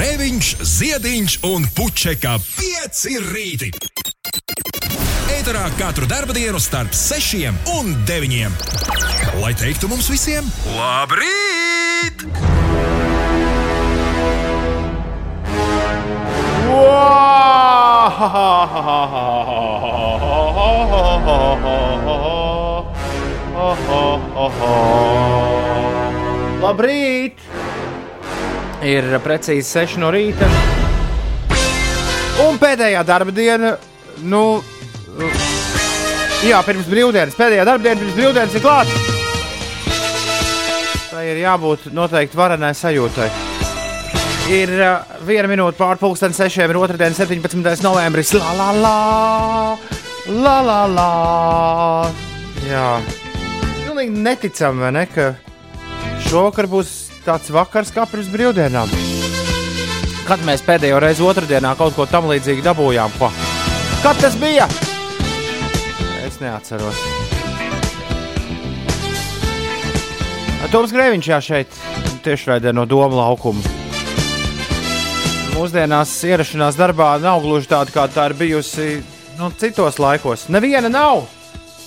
Grēviņš, Ziediņš un Puķeka 5 rīti. Eterā katru dienu starp 6 un 9. Lai teiktu mums visiem, labrīt! Labrīt! Ir precīzi 6 no rīta. Un pēdējā darba diena, nu, jā, pirms brīvdienas, pēdējā darba diena pirms brīvdienas ir klāta. Tā ir jābūt noteikti varenai sajūtai. Ir uh, viena minūte pār pusdienas sešiem, ir otrdien, 17. novembris. La la la, la la la. Jā, pilnīgi neticami, ne? Ka šovakar būs tāds vakars kā pirms brīvdienām. Kad mēs pēdējo reizi otrdienā kaut ko tam līdzīgu dabūjām, ko? Kad tas bija? Es neatceros. Toms Grēviņš jā šeit tiešraidē no Doma laukuma mūsdienās ierašanās darbā nav gluži tāda, kā tā ir bijusi nu, citos laikos. Neviena nav.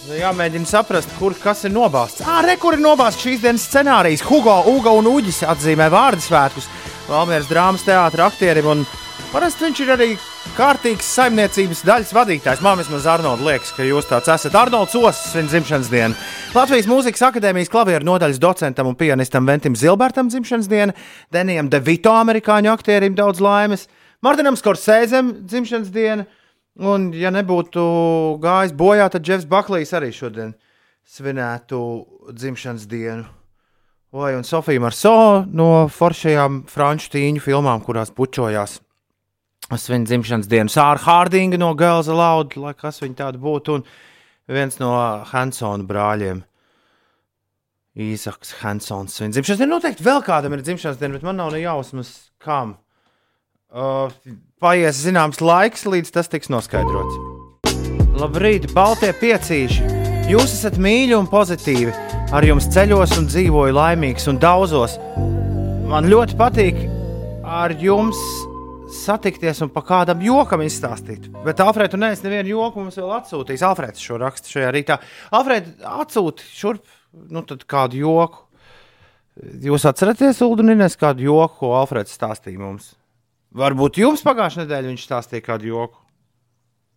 Jāmēģina saprast, kur kas ir nobāzts. Ah, re, kur ir nobāzts šīs dienas scenārijs. Hugo, Uga un Uģis atzīmē vārdu svētkus Valmieras drāmas teātra aktierim. Un parasti viņš ir arī kārtīgs saimniecības daļas vadītājs. Man vismaz Arnolds liekas, ka jūs tāds esat. Arnolds Osakas svin dzimšanas dienu. Latvijas Mūzikas akadēmijas klavieru nodaļas docentam un pianistam Ventim Zilbertam dzimšanas diena, Denijam Devito, amerikāņu aktierim daudz laimes, Martinam Skorsēzem dzimšanas diena. Un, ja nebūtu gājis bojā, tad Jeffs Baklijs arī šodien svinētu dzimšanas dienu. Vai un Sofija Marso no foršajām franču tīņu filmām, kurās pučojās svin dzimšanas dienu. Sāra Hārdinga no Gelza Lauda, lai kas viņa tāda būtu, un viens no Hansona brāļiem. Īsaks Hansons svin dzimšanas dienu. Noteikti vēl kādam ir dzimšanas diena, bet man nav ne jausmas, kam. Uh, paies zināms laiks, līdz tas tiks noskaidrots. Labrīt, Baltie piecīši! Jūs esat mīļi un pozitīvi. Ar jums ceļos un dzīvoju laimīgs un daudzos. Man ļoti patīk ar jums satikties un pa kādam jokam izstāstīt. Bet Alfrēds, nē, es nevienu joku mums vēl atsūtīs. Alfrēds šo rakstu šajā rītā. Alfrēds, atsūti šurp nu, kādu joku. Jūs atceraties, Ulriņš, kādu joku, Alfrēds stāstīja mums? Varbūt jums pagājušajā nedēļā viņš stāstīja kādu joku.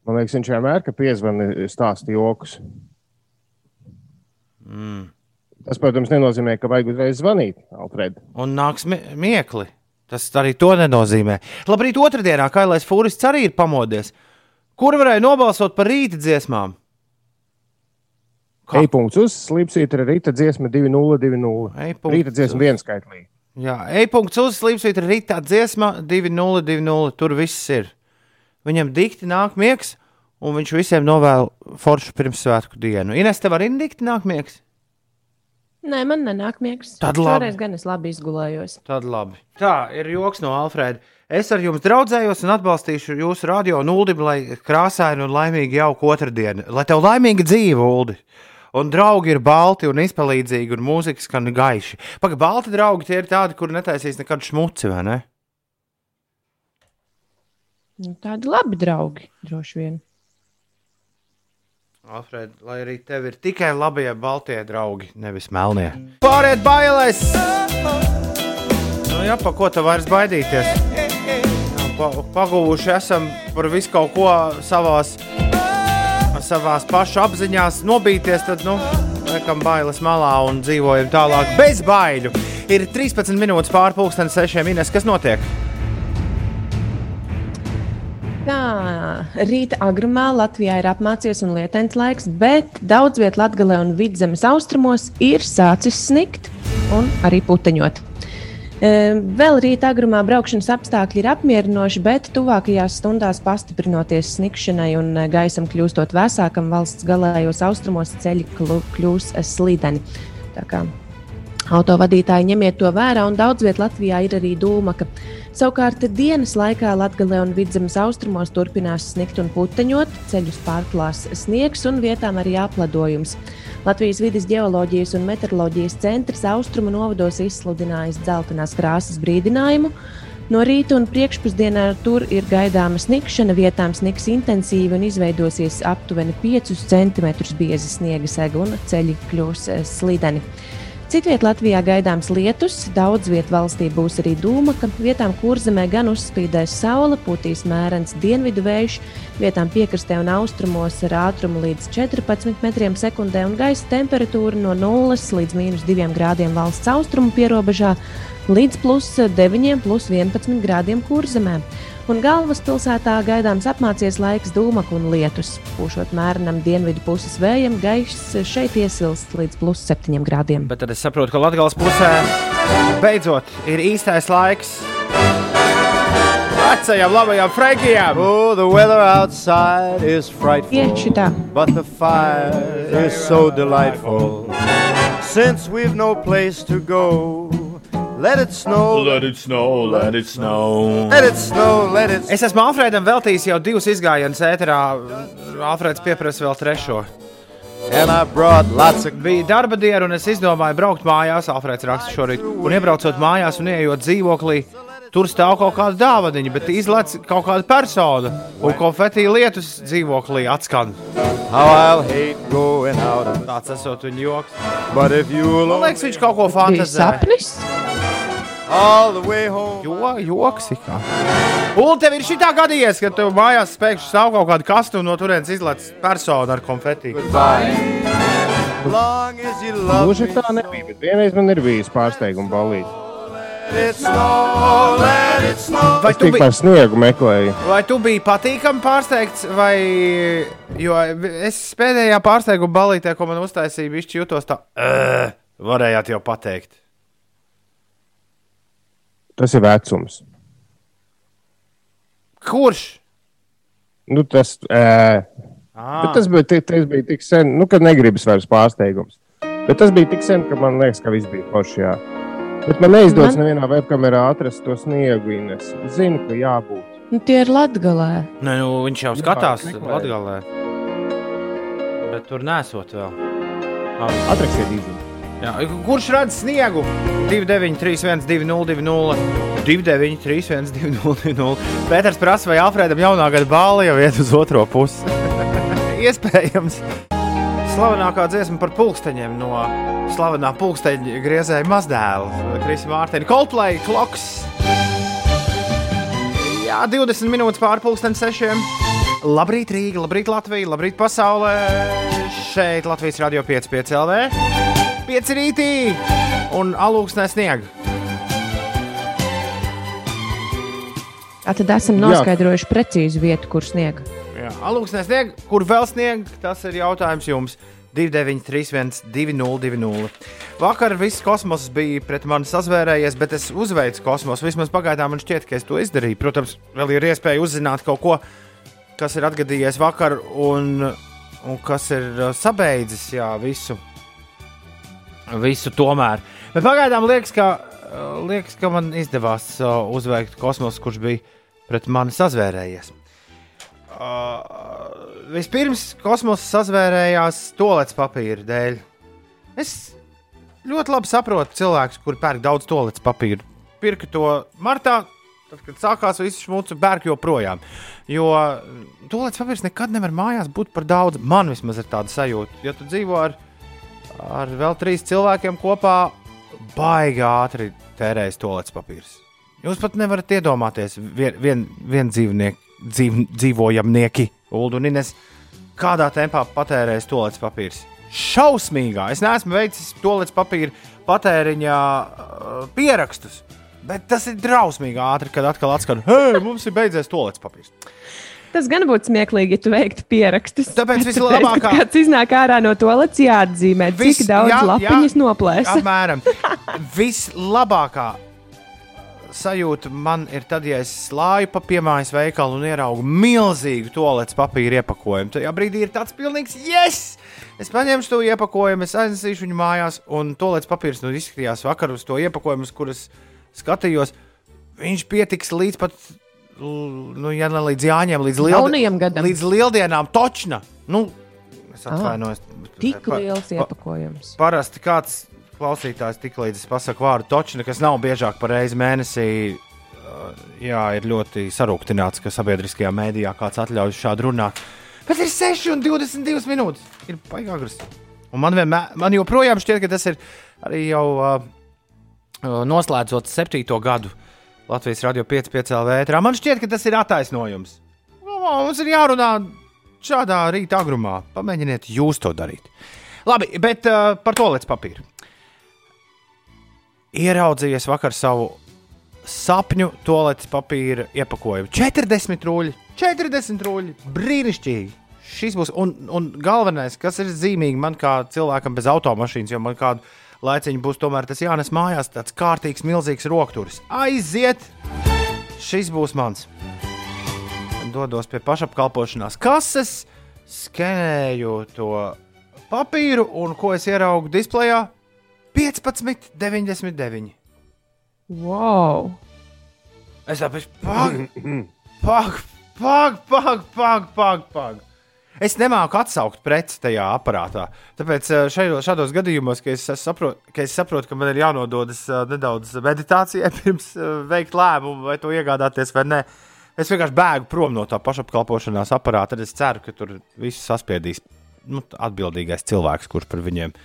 Man liekas, viņš vienmēr piezvanīja stāstu joks. Mm. Tas, protams, nenozīmē, ka vajag uzreiz zvanīt, Alfred. Un nāks miekli. Tas arī to nenozīmē. Labrīt, otrdienā Kailais Fūrists arī ir pamodies. Kur varēja nobalsot par rīta dziesmām? Kā? E-punkts uz slīpsvītra rīta dziesma 2020. Rīta dziesma vienskaitlī. Jā, e-punkts uz slīpsvītra rīta dziesma 2020. Tur viss ir. Viņam dikti nāk miegs, un viņš visiem novēl foršu pirmsvētku dienu. Ines, tev arī dikti nāk miegs? Nē, man nenāk miegs. Tad labi. Šoreiz gan es labi izgulējos. Tad labi. Tā ir joks no Alfrēda. Es ar jums draudzējos un atbalstīšu jūsu radio nulli, lai krāsaini un laimīgi jauku otrdienu. Lai tev laimīga dzīve, Uldi! Un draugi ir balti un izpalīdzīgi, un mūzika skan gaiši. Pagaidām, balti draugi tie ir tādi, kur netaisīs nekādu šmuci, vai ne? Nu, tādi labi draugi, droši vien. Alfred, lai arī tev ir tikai labie baltie draugi, nevis melnie. Pāriet bailēs! Nu, jā, pa ko te vairs baidīties? Pa, pagūši esam par visu kaut ko savās, savās pašu apziņās nobīties, tad, nu, liekam bailes malā un dzīvojam tālāk bez baiļu. Ir 13 minūtes pārpūksteni sešiem minēs, kas notiek? Tā, rīta agrumā Latvijā ir apmācies un lietains laiks, bet daudz vietā Latvijā un Vidzemes austrumos ir sācis snikt un arī puteņot. E, vēl rīta agrumā braukšanas apstākļi ir apmierinoši, bet tuvākajās stundās pastiprinoties snikšanai un gaisam kļūstot vēsākam, valsts galējos austrumos ceļi kļūs slīdeni. Autovadītāji ņemiet to vērā, un daudz vietā Latvijā ir arī dūmaka. Savukārt dienas laikā Latvijā un Vidzemes austrumos turpinās snikt un puteņot, ceļus pārklās sniegs un vietām arī apledojums. Latvijas vidas geoloģijas un meteoroloģijas centrs austrumu novados izsludinājis dzeltenās krāsas brīdinājumu. No rīta un priekšpusdienā tur ir gaidāma snikšana, vietām sniks intensīvi un izveidosies aptuveni 5 cm bieza sniega sega un ceļi kļūs eh, slideni. Citviet Latvijā gaidāms lietus, daudz vietā valstī būs arī dūma, ka vietām kurzemē gan uzspīdēs saule, pūtīs mērens dienvidu vējš, vietām piekrastē un austrumos ar ātrumu līdz 14 metriem sekundē un gaisa temperatūra no 0 līdz minus 2 grādiem valsts austrumu pierobežā līdz plus 9, plus 11 grādiem kurzemē. Un galvaspilsētā gaidāms apmācies laiks dūmak un lietus. Pūšot mērenam dienvidu puses vējam, gaiss šeit iesilst līdz plus 7 grādiem. Bet tad es saprotu, ka Latvijas pusē beidzot ir īstais laiks. Vecajam, labajam Frankijam! Oh, the weather outside is frightful. Tieši tā. But the fire is so delightful. Since we've no place to go, let it snow. Let it snow, let it snow. Let it snow, let it Es esmu Alfredam veltījis jau divus izgājienus ēterā. Alfreds pieprasa vēl trešo. And I brought lots of Bija darba diena, un es izdomāju braukt mājās. Alfreds raksta šorīt. Un iebraucot mājās un ieejot dzīvoklī, tur stāv kaut kāda dāvaniņa, bet izlaiž kaut kāda persona. Un konfetī lietus dzīvoklī atskan. Tāds esot viņa joks. Man liekas, viņš kaut ko Bija fantazē. sapnis. Jo, joks ir kā. Un tev ir šī tā gadījies, ka tev mājās spēkšņi stāv kaut kāda kastu un no turienes izlaiž persona ar konfetī. Gluži tā nebija, bet vienreiz man ir bijis pārsteiguma balīti. Snow, snow. Vai tu, tikai biji, sniegu meklēju. vai tu biji patīkami pārsteigts, vai jo es pēdējā pārsteiguma balītē, ko man uztaisīja, viņš jutos tā, "Ē, varējāt jau pateikt. Tas ir vecums. Kurš? Nu, tas, Ah, bet tas, bija, ti- tas bija tik sen, nu, kad negribas vairs pārsteigums. Bet tas bija tik sen, ka man liekas, ka viss bija forši. Jā. Bet man neizdodas Man- nevienā webkamerā atrast to sniegu. Ines. Zinu, ka jābūt. Nu, tie ir latgalē. Nē, nu, viņš jau skatās meklēju. Latvijā. Bet tur nesot vēl. Atraksiet īstenībā. Jā, kurš redz sniegu? 293, 202, 293, 202. Pēters prasa, vai Alfredam jaunā gada bāla jau iet uz otro pusi. Iespējams. Slavenākā dziesma par pulksteņiem no slavenā pulksteņa griezēja mazdēla Krisa Mārtiņa. Coldplay, Clocks. Jā, 20 minūtes pārpusdienas sešiem. Labrīt, Rīga, labrīt, Latvija, labrīt, pasaulē. Šeit Latvijas radio 5,5 LV. 5 rītī un alūksnē sniega. Tad esam Jā. noskaidrojuši precīzu vietu, kur sniega. Jā, alūksnē sniega, kur vēl sniega, tas ir jautājums jums. 293, 202. Vakar viss kosmos bija pret mani sazvērējies, bet es uzveicu kosmosu. Vismaz pagaidām man šķiet, ka es to izdarīju. Protams, vēl ir iespēja uzzināt kaut ko, kas ir atgadījies vakar un, un kas ir uh, sabeidzis jā, visu. Visu tomēr. Bet pagaidām liekas, ka, uh, liekas, ka man izdevās uh, uzveikt kosmosu, kurš bija pret mani sazvērējies. Uh, vispirms kosmosa sazvērējās toaletes papīra dēļ. Es ļoti labi saprotu cilvēkus, kuri pērk daudz toaletes papīra. Pirka to martā, tad, kad sākās viss šmucu, pērk joprojām. Jo toaletes papīrs nekad nevar mājās būt par daudz. Man vismaz ir tāda sajūta. Ja tu dzīvo ar, ar vēl trīs cilvēkiem kopā, baigi ātri tērējas toaletes papīrs. Jūs pat nevarat iedomāties, vien, vien, vien dzīvnieku, dzīv, dzīvojamnieki, Ulu un Ines, kādā tempā patērēs toaletes papīrs. Šausmīgā! Es neesmu veicis toaletes papīra patēriņā uh, pierakstus, bet tas ir drausmīgi ātri, kad atkal atskan, hei, mums ir beidzies toaletes papīrs. Tas gan būtu smieklīgi, ja tu veiktu pierakstus. Tāpēc vislabākā- kad Kāds iznāk ārā no toaletes, jāatzīmē, Viss- cik daudz jā, jā. lapiņas noplēsa. Apmēram. Vislabākā sajūta man ir tad, ja es slāju pa piemājas veikalu un ieraugu milzīgu toaletes papīra iepakojumu. Tajā brīdī ir tāds pilnīgs yes! Es paņemšu to iepakojumu, es aiznesīšu viņu mājās, un toaletes papīrs nu, izskatījās vakar uz to iepakojumu, uz kuras skatījos. Viņš pietiks līdz pat, nu, ja ne līdz Jāņiem, līdz, gadam. līdz lieldienām točna. Nu, es atvainojos. Tik Pa- liels pa- iepakojums. Parasti kāds klausītājs tik līdz es pasaku vārdu točna, kas nav biežāk par reizi mēnesī, uh, jā, ir ļoti sarūktināts, ka sabiedriskajā mēdījā kāds atļauj šādu runāt. Bet ir 6 un 22 minūtes. Ir paigāgras. Un man, vienmēr, man joprojām šķiet, ka tas ir arī jau uh, uh, noslēdzot septīto gadu Latvijas radio 5,5 vētrā. Man šķiet, ka tas ir attaisnojums. Mums ir jārunā šādā rīta agrumā. Pamēģiniet jūs to darīt. Labi, bet uh, par to līdz papīru. Ieraudzījies vakar savu sapņu toaletes papīra iepakojumu. 40 rūļi, 40 rūļi, brīnišķīgi! Šis būs, un, un galvenais, kas ir zīmīgi man kā cilvēkam bez automašīnas, jo man kādu laiciņu būs tomēr tas jānes mājās, tāds kārtīgs, milzīgs rokturis. Aiziet! Šis būs mans. Dodos pie pašapkalpošanās kases, skenēju to papīru, un ko es ieraugu displejā? 15,99. Wow! Es saprotu, pag, pag, pag, pag, pag. Es nemāku atsaukt preci tajā aparātā. Tāpēc eh, šajos, šādos gadījumos, kad es, saprotu, ka es saprotu, ka man ir jānododas eh, nedaudz meditācijai pirms eh, veikt lēmumu, vai to iegādāties vai nē, es vienkārši bēgu prom no tā pašapkalpošanās aparāta. Tad es ceru, ka tur viss saspiedīs nu, atbildīgais cilvēks, kurš par viņiem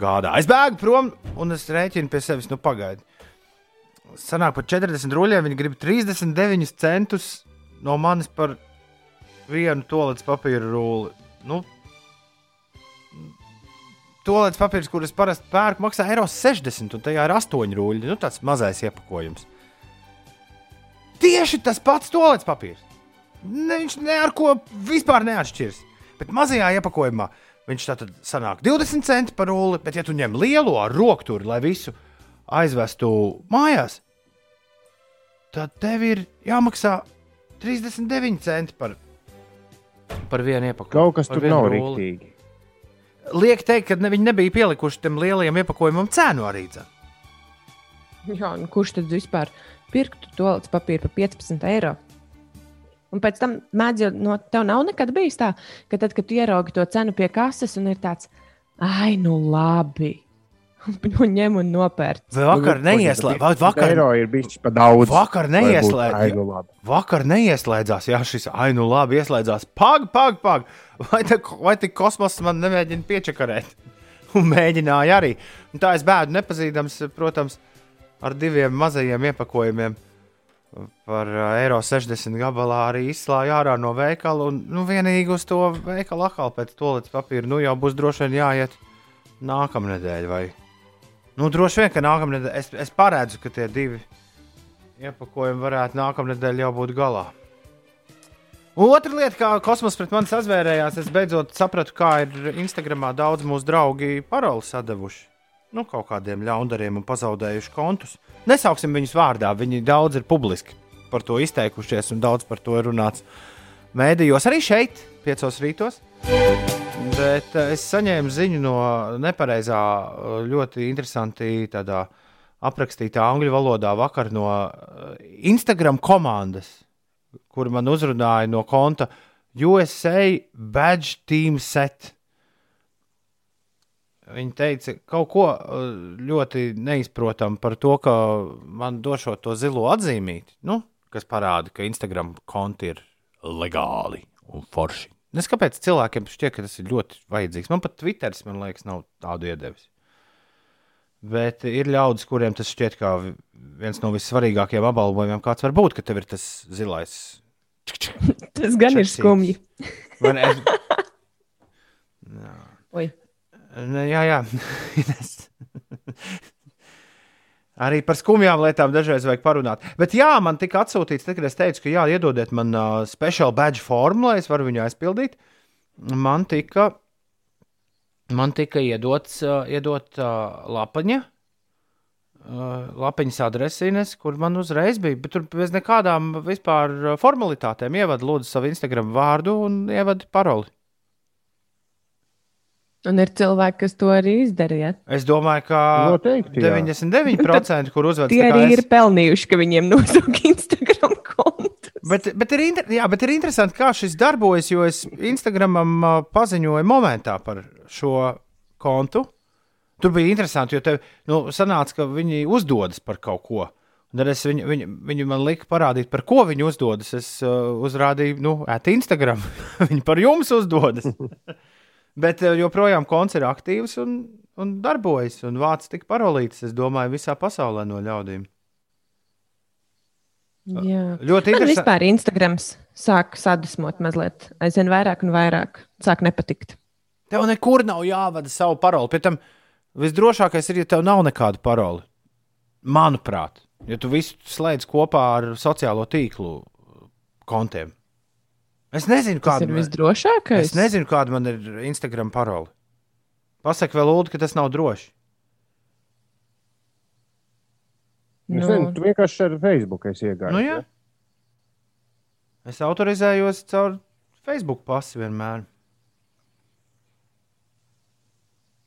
gādā. Es bēgu prom un es rēķinu pie sevis, nu pagaidi. Sanāk par 40 ruļļiem, viņi grib 39 centus no manis par vienu toaletes papīra rulli. Nu, Toaletes papīrs, kurus parasti pērku, maksā eiro 60, un tajā ir 8 rūļi. Nu, tāds mazais iepakojums. Tieši tas pats toaletes papīrs. Ne, viņš ne ar ko vispār neatšķiras. Bet mazajā iepakojumā viņš tātad sanāk 20 centi par rulli, bet ja tu ņem lielo ar rokturi, lai visu aizvestu mājās, tad tev ir jāmaksā 39 centi par par vienu iepakojumu. Kaut kas tur nav rulli. rīktīgi. Liek teikt, ka ne, viņi nebija pielikuši tam lielajam iepakojumam cenu arī. Dzen. Jā, nu kurš tad vispār pirktu toaletes papīru par 15 eiro? Un pēc tam mēdz jau no tev nav nekad bijis tā, ka tad, kad tu ieraugi to cenu pie kases un ir tāds, ai, nu labi. Nu, ņem un nopērt. Vai vakar neieslēdzās? Vai vakar, Eiro ir bijis pa daudz. vakar neieslēdzās? Vakar neieslēdzās, jā, šis ainu labi ieslēdzās. Pag, pag, pag! Vai, te, vai tik kosmoss man nemēģina piečakarēt? Un mēģināja arī. Un tā es bēdu nepazīstams, protams, ar diviem mazajiem iepakojumiem. Par eiro 60 gabalā arī izslāja ārā no veikala. Un nu, vienīgi uz to veikalu atkal pēc toaletes papīra. Nu jau būs droši vien jāiet nākamnedēļ. Vai... Nu, droši vien, ka nākamnedēļ es, es paredzu, ka tie divi iepakojumi varētu nākamnedēļ jau būt galā. Un otra lieta, kā kosmos pret mani sazvērējās, es beidzot sapratu, kā ir Instagramā daudz mūsu draugi paroli sadavuši. Nu, kaut kādiem ļaundariem un pazaudējuši kontus. Nesauksim viņus vārdā, viņi daudz ir publiski par to izteikušies un daudz par to ir runāts mēdījos, arī šeit, piecos rītos. Bet eh, es saņēmu ziņu no nepareizā, eh, ļoti interesanti tādā aprakstītā angļu valodā vakar no eh, Instagram komandas, kur man uzrunāja no konta USA Badge Team Set. Viņa teica kaut ko uh, ļoti neizprotamu par to, ka man došot to zilo atzīmīti, nu, kas parāda, ka Instagram konti ir legāli un forši. Es kāpēc cilvēkiem šķiet, ka tas ir ļoti vajadzīgs. Man pat Twitteris, man liekas, nav tādu iedevis. Bet ir ļaudis, kuriem tas šķiet kā vi- viens no vissvarīgākajiem apbalvojumiem, kāds var būt, ka tev ir tas zilais. Tas gan ir Čaksīgs. skumji. Ne? Es- Oi. Jā, jā. Arī par skumjām lietām dažreiz vajag parunāt. Bet jā, man tika atsūtīts, kad es teicu, ka jā, iedodiet man uh, special badge formu, lai es varu viņu aizpildīt. Man tika, man tika iedots, uh, iedot uh, lapaņa. Uh, lapiņas adresīnes, kur man uzreiz bija, bet tur bez nekādām vispār formalitātēm ievada lūdzu savu Instagram vārdu un ievada paroli. Un ir cilvēki, kas to arī izdarīja. Es domāju, ka Noteikti, jā. 99% kur uzvedas Tie arī es- ir pelnījuši, ka viņiem nosauc Instagram kontu. Bet, bet, ir inter... Jā, bet ir interesanti, kā šis darbojas, jo es Instagramam paziņoju momentā par šo kontu. Tur bija interesanti, jo tev nu, sanāca, ka viņi uzdodas par kaut ko. Tad es viņu, viņu, viņu man lika parādīt, par ko viņi uzdodas. Es uh, uzrādīju, nu, ēt Instagram. viņi par jums uzdodas. Bet uh, joprojām konts ir aktīvs un, un darbojas. Un vāc tik parolītis, es domāju, visā pasaulē no ļaudīm. Jā. Ļoti Man interesanti. vispār Instagrams sāk sadusmot mazliet, aizvien vairāk un vairāk. Sāk nepatikt. Tev nekur nav jāvada savu paroli. Pēc tam visdrošākais ir, ja tev nav nekādu paroli. Manuprāt, ja tu visu slēdz kopā ar sociālo tīklu kontiem. Es nezinu, kāda ir visdrošākais. Es nezinu, kāda man ir Instagram paroli. Pasaki vēl, Lūdzu, ka tas nav droši. Nu, Nu, zinu, tu vienkārši ar Facebook esi iegājis. Nu, jā. Es autorizējos caur Facebook pasi vienmēr.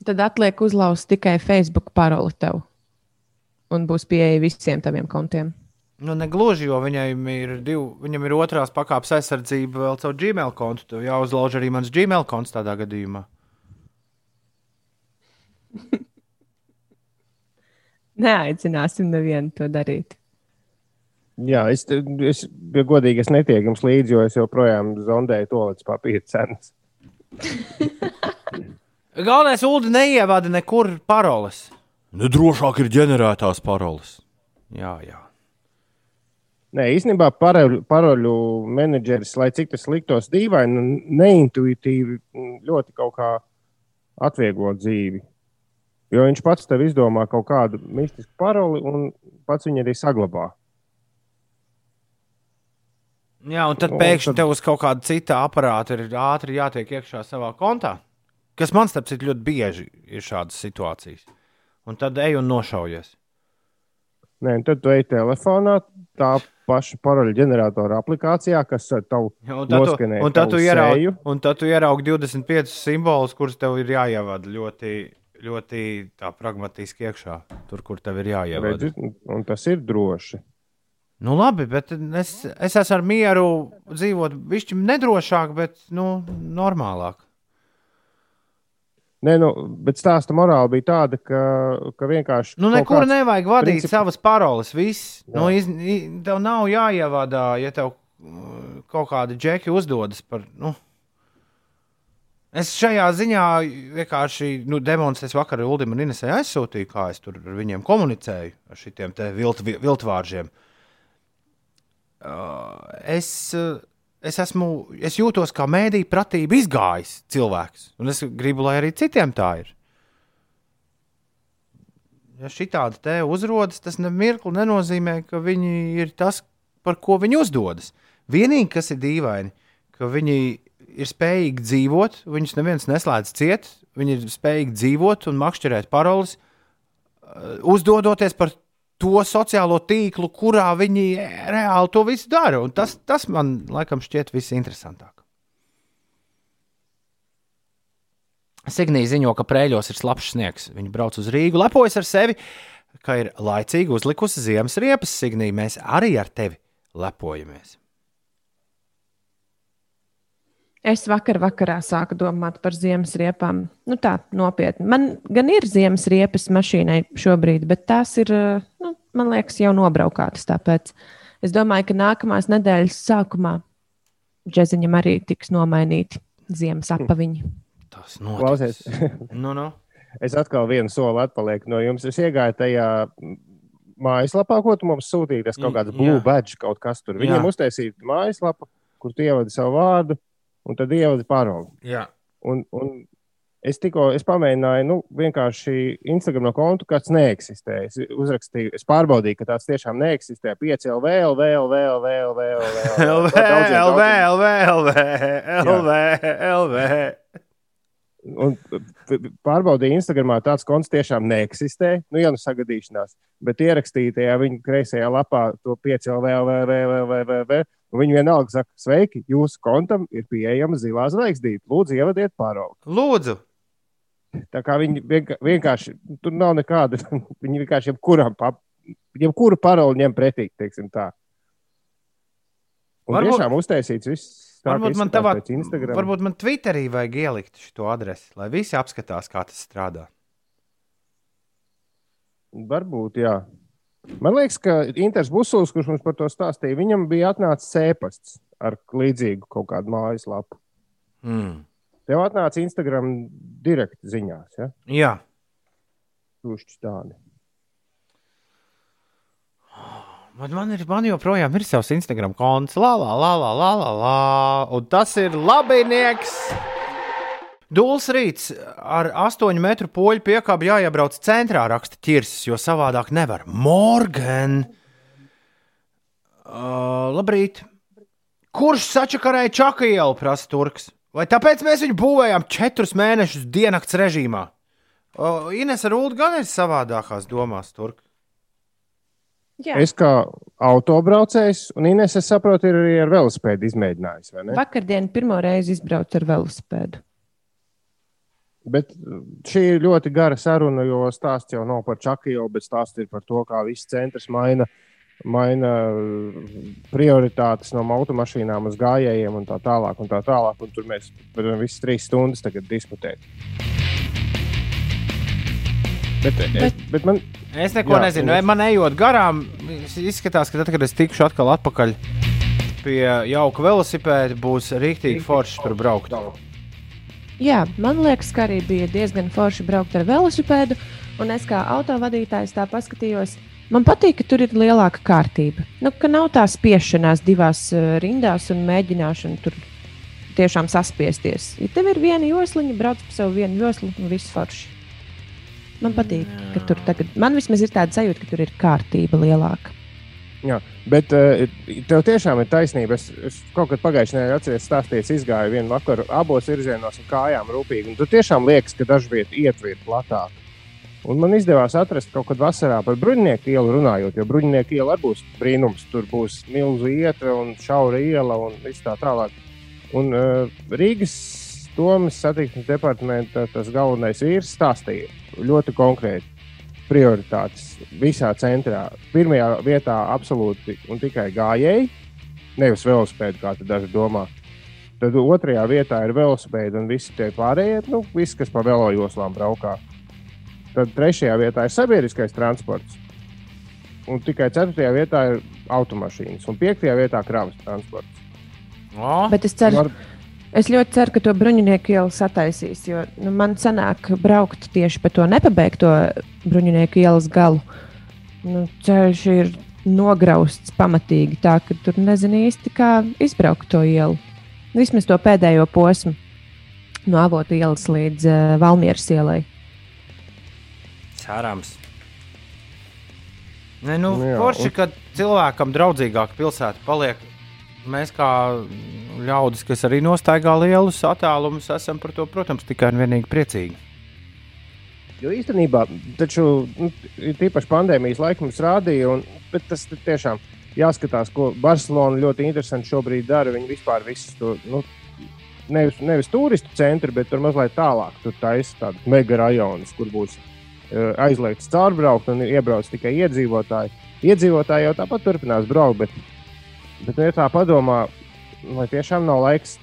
tad atliek uzlauzt tikai Facebook paroli tev. Un būs pieeja visiem taviem kontiem. Nu, negluži, jo viņam ir, div, viņam ir otrās pakāpes aizsardzība vēl caur Gmail kontu. Tev jāuzlauž arī mans Gmail konts tādā gadījumā. Neaicināsim nevienu to darīt. Jā, es, es ja godīgi es netieku jums līdzi, jo es joprojām zondēju to līdz papīra cenas. Galvenais, Ulu neievada nekur paroles. Nedrošāk ir ģenerētās paroles. Jā, jā. Nē, īstenībā paroļu, paroļu menedžeris, lai cik tas liktos dīvaini, un neintuitīvi, mm, ļoti kaut kā atvieglo dzīvi. Jo viņš pats tev izdomā kaut kādu mistisku paroli un pats viņu arī saglabā. Jā, un tad pēkšņi tad- tev uz kaut kāda cita aparāta ir ātri jātiek iekšā savā kontā. Kas man starp citu ļoti bieži ir šādas situācijas. Un tad ej un nošaujies. Nē, tad tu ej telefonā, tā paša paroļu ģeneratora aplikācijā, kas tu, noskanē un tad tu seju. un tad tu ieraugi 25 simbolus, kurus tev ir jāievada ļoti, ļoti tā pragmatiski iekšā. Tur, kur tev ir jāievada. Redzi, un- un tas ir droši. Nu, labi, bet es, es esmu ar mieru dzīvot višķi nedrošāk, bet nu, normālāk. Nē, nu, bet stāsta morāla bija tāda, ka, ka vienkārši. Nu, nekur kāds- nevajag vadīt princips- princip... savas paroles. Viss. Jā. Nu, iz, i- tev nav jāievada, ja tev uh, kaut kādi džeki uzdodas par. Nu. Es šajā ziņā vienkārši nu, demonstrēju, vakar Ulimam un Inesai aizsūtīju, kā es tur ar viņiem komunicēju, ar šiem vilt, viltvāržiem. Uh, es, uh, es, esmu, es jūtos kā mēdī pratība izgājis cilvēks, un es gribu, lai arī citiem tā ir ja šī tāda te uzrodas, tas nemirkli nenozīmē, ka viņi ir tas, par ko viņi uzdodas. Vienīgi, kas ir dīvaini, ka viņi ir spējīgi dzīvot, viņus neviens neslēdz ciet, viņi ir spējīgi dzīvot un makšķerēt paroles, eh, uzdodoties par to sociālo tīklu, kurā viņi reāli to visu dara. Un Tas, tas man laikam šķiet visinteresantāk. Signija ziņo, ka prēļos ir slapjš sniegs. Viņa brauc uz Rīgu, lepojas ar sevi, ka ir laicīgi uzlikusi ziemas riepas. Signija, mēs arī ar tevi lepojamies. Es vakar vakarā sāku domāt par ziemas riepām. Nu, tā nopietni. Man gan ir ziemas riepas mašīnai šobrīd, bet tās ir, nu, man liekas, jau nobraukātas. Tāpēc es domāju, ka nākamās nedēļas sākumā džeziņam arī tiks nomainīti ziemas apaviņi. Tas notiks. Nu, nu. es atkal vienu soli atpalieku no jums. Es iegāju tajā mājaslapā, ko tu mums sūtīji. Tas kaut kāds blue badge, kaut kas tur. Viņam uztaisīja mājaslapu, kur tu ievadi savu vārdu un tad ievadi paroli. Jā. Un, un es tikko es pamēģināju, nu, vienkārši Instagram no konta, kāds neeksistē. Es uzrakstīju, es pārbaudīju, ka tāds tiešām neeksistē. 5 LV, LV, LV, LV, LV, LV, LV, LV, LV, LV, LV. Un pārbaudīju, Instagramā tāds konts tiešām neeksistē. Nu, jau nu sagadīšanās, bet ierakstīja tajā viņa kreisajā lapā to 5 LV, LV, LV, LV, LV. Un viņi vienalga saka, sveiki, jūsu kontam ir pieejama zilā zvaigznīte. Lūdzu, ievadiet paroli. Lūdzu, Tā kā viņi vienkārši, tur nav nekāda, viņi vienkārši jebkuram, jebkuru paroli ņem pretī, teiksim tā. Un Varbūt- tiešām uztaisīts viss. tā, varbūt man, tavā, varbūt man Twitterī vajag ielikt šo adresi, lai visi apskatās, kā tas strādā. Varbūt, jā. Man liekas, ka Inters Busuls, kurš mums par to stāstīja, viņam bija atnācis sēpasts ar līdzīgu kaut kādu mājaslapu. Mm. Tev atnāca Instagram direkt ziņās, ja? Jā, Tūšķi tādi. man, man, ir, man joprojām ir savs Instagram konts. La, la, la, la, la, la, la. Un tas ir labinieks. Dūls rīts ar 8 metru poļu piekāpju jāiebrauc centrā, raksta ķirsis, jo savādāk nevar. Morgan! Uh, labrīt! Kurš sačakarēja čaka ielu, prasa Turks? Vai tāpēc mēs viņu būvējām četrus mēnešus diennakts režīmā? Uh, Ines ar Ulu gan ir savādākās domās, Turk. Jā, Es kā autobraucējs, un Ines, es saprotu, ir arī ar velospēdu izmēģinājis. vai ne? vakardien pirmo reizi izbraucu ar velosipēdu. Bet uh, šī ir ļoti gara saruna, jo stāsts jau nav par Čakiju, bet stāsts ir par to, kā viss centrs maina, maina uh, prioritātes no automašīnām uz gājējiem un tā tālāk. Un tā tālāk un tur mēs varam visas trīs stundas diskutēt. Bet, bet, bet man, Es neko Jā, nezinu. es- Man ejot garām, izskatās, ka tad, kad es tikšu atkal atpakaļ pie jauka velosipēda, būs rīktīgi forši tur braukt. Jā, man liekas, ka arī bija diezgan forši braukt ar velosipēdu. Un es kā autovadītājs tā paskatījos. Man patīk, ka tur ir lielāka kārtība. Nu, ka nav tā spiešanās divās uh, rindās un mēģināšana tur tiešām saspiesties. Ja tev ir viena josliņa, brauc pa savu vienu joslu un viss forši. Man patīk, ka tur tagad, man vismaz ir tāda sajūta, ka tur ir kārtība lielāka. Jā, bet uh, tev tiešām ir taisnība. Es, es kaut kad pagājušajā nedēļā atceros, stāstīju, izgāju vienu vakaru abos virzienos ar kājām rūpīgi. un Tur tiešām liekas, ka dažviet ietver platāk. Un man izdevās atrast kaut kad vasarā par bruņinieku ielu runājot, jo bruņinieku iela arī būs brīnums. Tur būs milzu ietra un šaura iela un viss tā tālāk. Un uh, Rīgas domas satiksmes departamenta tas galvenais vīrs stāstīja ļoti konkrēti prioritātes visā centrā. Pirmajā vietā absolūti un tikai gājēji, nevis velospēdi, kā daži domā. Tad otrajā vietā ir velospēdi un visi tie pārējie, nu, visi, kas pa velojoslām braukā. Tad trešajā vietā ir sabiedriskais transports. Un tikai ceturtajā vietā ir automašīnas, un piektajā vietā kravas transports. O, Bet es ceru, Var, Es ļoti ceru, ka to bruņinieku ielu sataisīs, jo nu, man sanāk braukt tieši pa to nepabeigto bruņinieku ielas galu. Nu, ceļš ir nograusts pamatīgi, tā ka tur nezinu īsti, kā izbraukt to ielu. Vismaz to pēdējo posmu no avotu ielas līdz uh, Valmieras ielai. cerams. Ne, nu, Nu forši, ka cilvēkam draudzīgāka pilsēta paliek. Mēs, kā ļaudis, kas arī nostaigā lielus attālumus, esam par to, protams, tikai un vienīgi priecīgi. Jo īstenībā, taču nu, tīpaši pandēmijas laikā mums rādīja, un, tas tiešām jāskatās, ko Barcelona ļoti interesanti šobrīd dara. Viņi vispār visu to. Nu, Nevis, nevis turistu centru, bet tur mazliet tālāk. Tur taisa tādu mega rajonu, kur būs uh, aizliegts caurbraukt un iebrauc tikai iedzīvotāji. Iedzīvotāji jau tāpat turpinās braukt, bet, bet ja tā padomā, vai tiešām nav laiks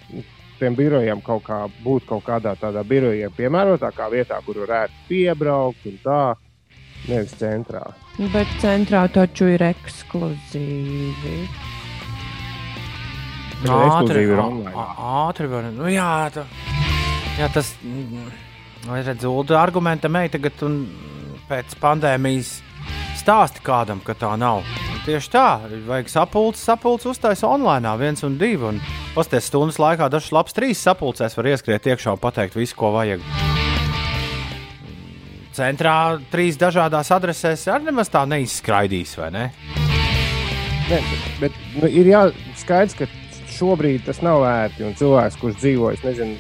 tiem birojiem kaut kā būt kaut kādā tādā birojiem piemērotākā vietā, kur varētu piebraukt un tā, nevis centrā. Bet centrā taču ir ekskluzīvi. Ekskluzīvi ir ātri var. Nu, jā, tā, jā, tas ir redzams, argumenta meita, tagad un pēc pandēmijas stāsti kādam, ka tā nav. Tieši tā, vajag sapulces, sapulces uztaisīt online, viens un divi. Un pasties stundas laikā dažs labs trīs sapulcēs var ieskriet iekšā un pateikt visu, ko vajag. Centrā trīs dažādās adresēs arī nemaz tā neizskraidīs, vai ne? Ne, bet nu, ir jā, skaidrs, ka šobrīd tas nav ērti. Un cilvēks, kurš dzīvo, nezinu,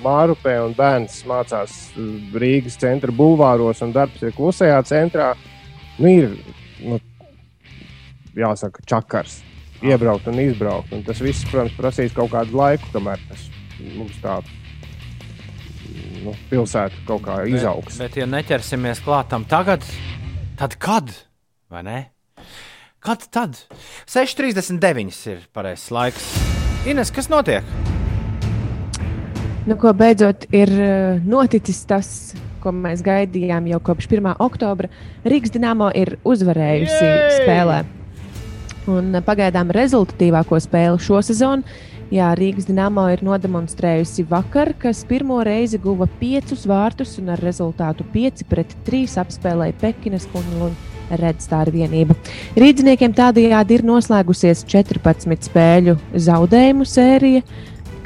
Mārupē un bērns mācās uh, Rīgas centra bulvāros un darbs ir klusajā centrā, nu, ir nu, jāsaka, čakars. Iebraukt un izbraukt. Un tas viss, protams, prasīs kaut kādu laiku, kamēr tas mums tā nu, pilsēta kaut kā izaugs. Bet, bet ja neķersimies klātam tagad, tad kad? Vai ne? Kad tad? 6,39 ir pareizais laiks. Ines, kas notiek? Nu, ko beidzot ir eh, noticis tas, ko mēs gaidījām jau kopš 1. oktobra. Rīgas dīnāmo ir uzvarējusi Jej! spēlē. Un pagaidām rezultatīvāko spēli šo sezonu Jā, Rīgas dīnāmo ir nodemonstrējusi vakar, kas pirmo reizi guva piecus vārtus un ar rezultātu 5 pret 3 apspēlēja Pekinas kungu un Redstāra vienību. Rīdziniekiem tādējādi ir noslēgusies 14 spēļu zaudējumu sērija,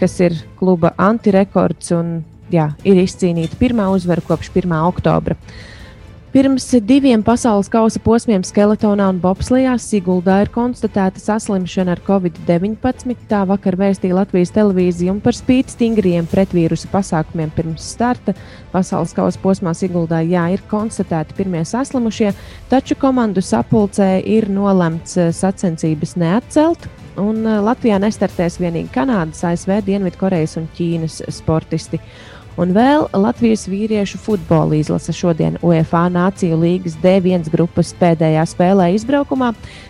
kas ir kluba antirekords un jā, ir izcīnīta pirmā uzvara kopš 1. oktobra. Pirms diviem pasaules kausa posmiem skeletonā un bobslijā Siguldā ir konstatēta saslimšana ar covid-19. Tā vakar vēstīja Latvijas televīzija un par spīti stingriem pretvīrusu pasākumiem pirms starta pasaules kausa posmā Siguldā jā, ir konstatēti pirmie saslimušie, taču komandu sapulcē ir nolemts eh, sacensības neatcelt. Un eh, Latvijā nestartēs vienīgi Kanādas, ASV, Dienvidkorejas un Ķīnas sportisti. Un vēl Latvijas vīriešu futbola izlase šodien UEFA Nāciju līgas D1 grupas pēdējā spēlē izbraukumā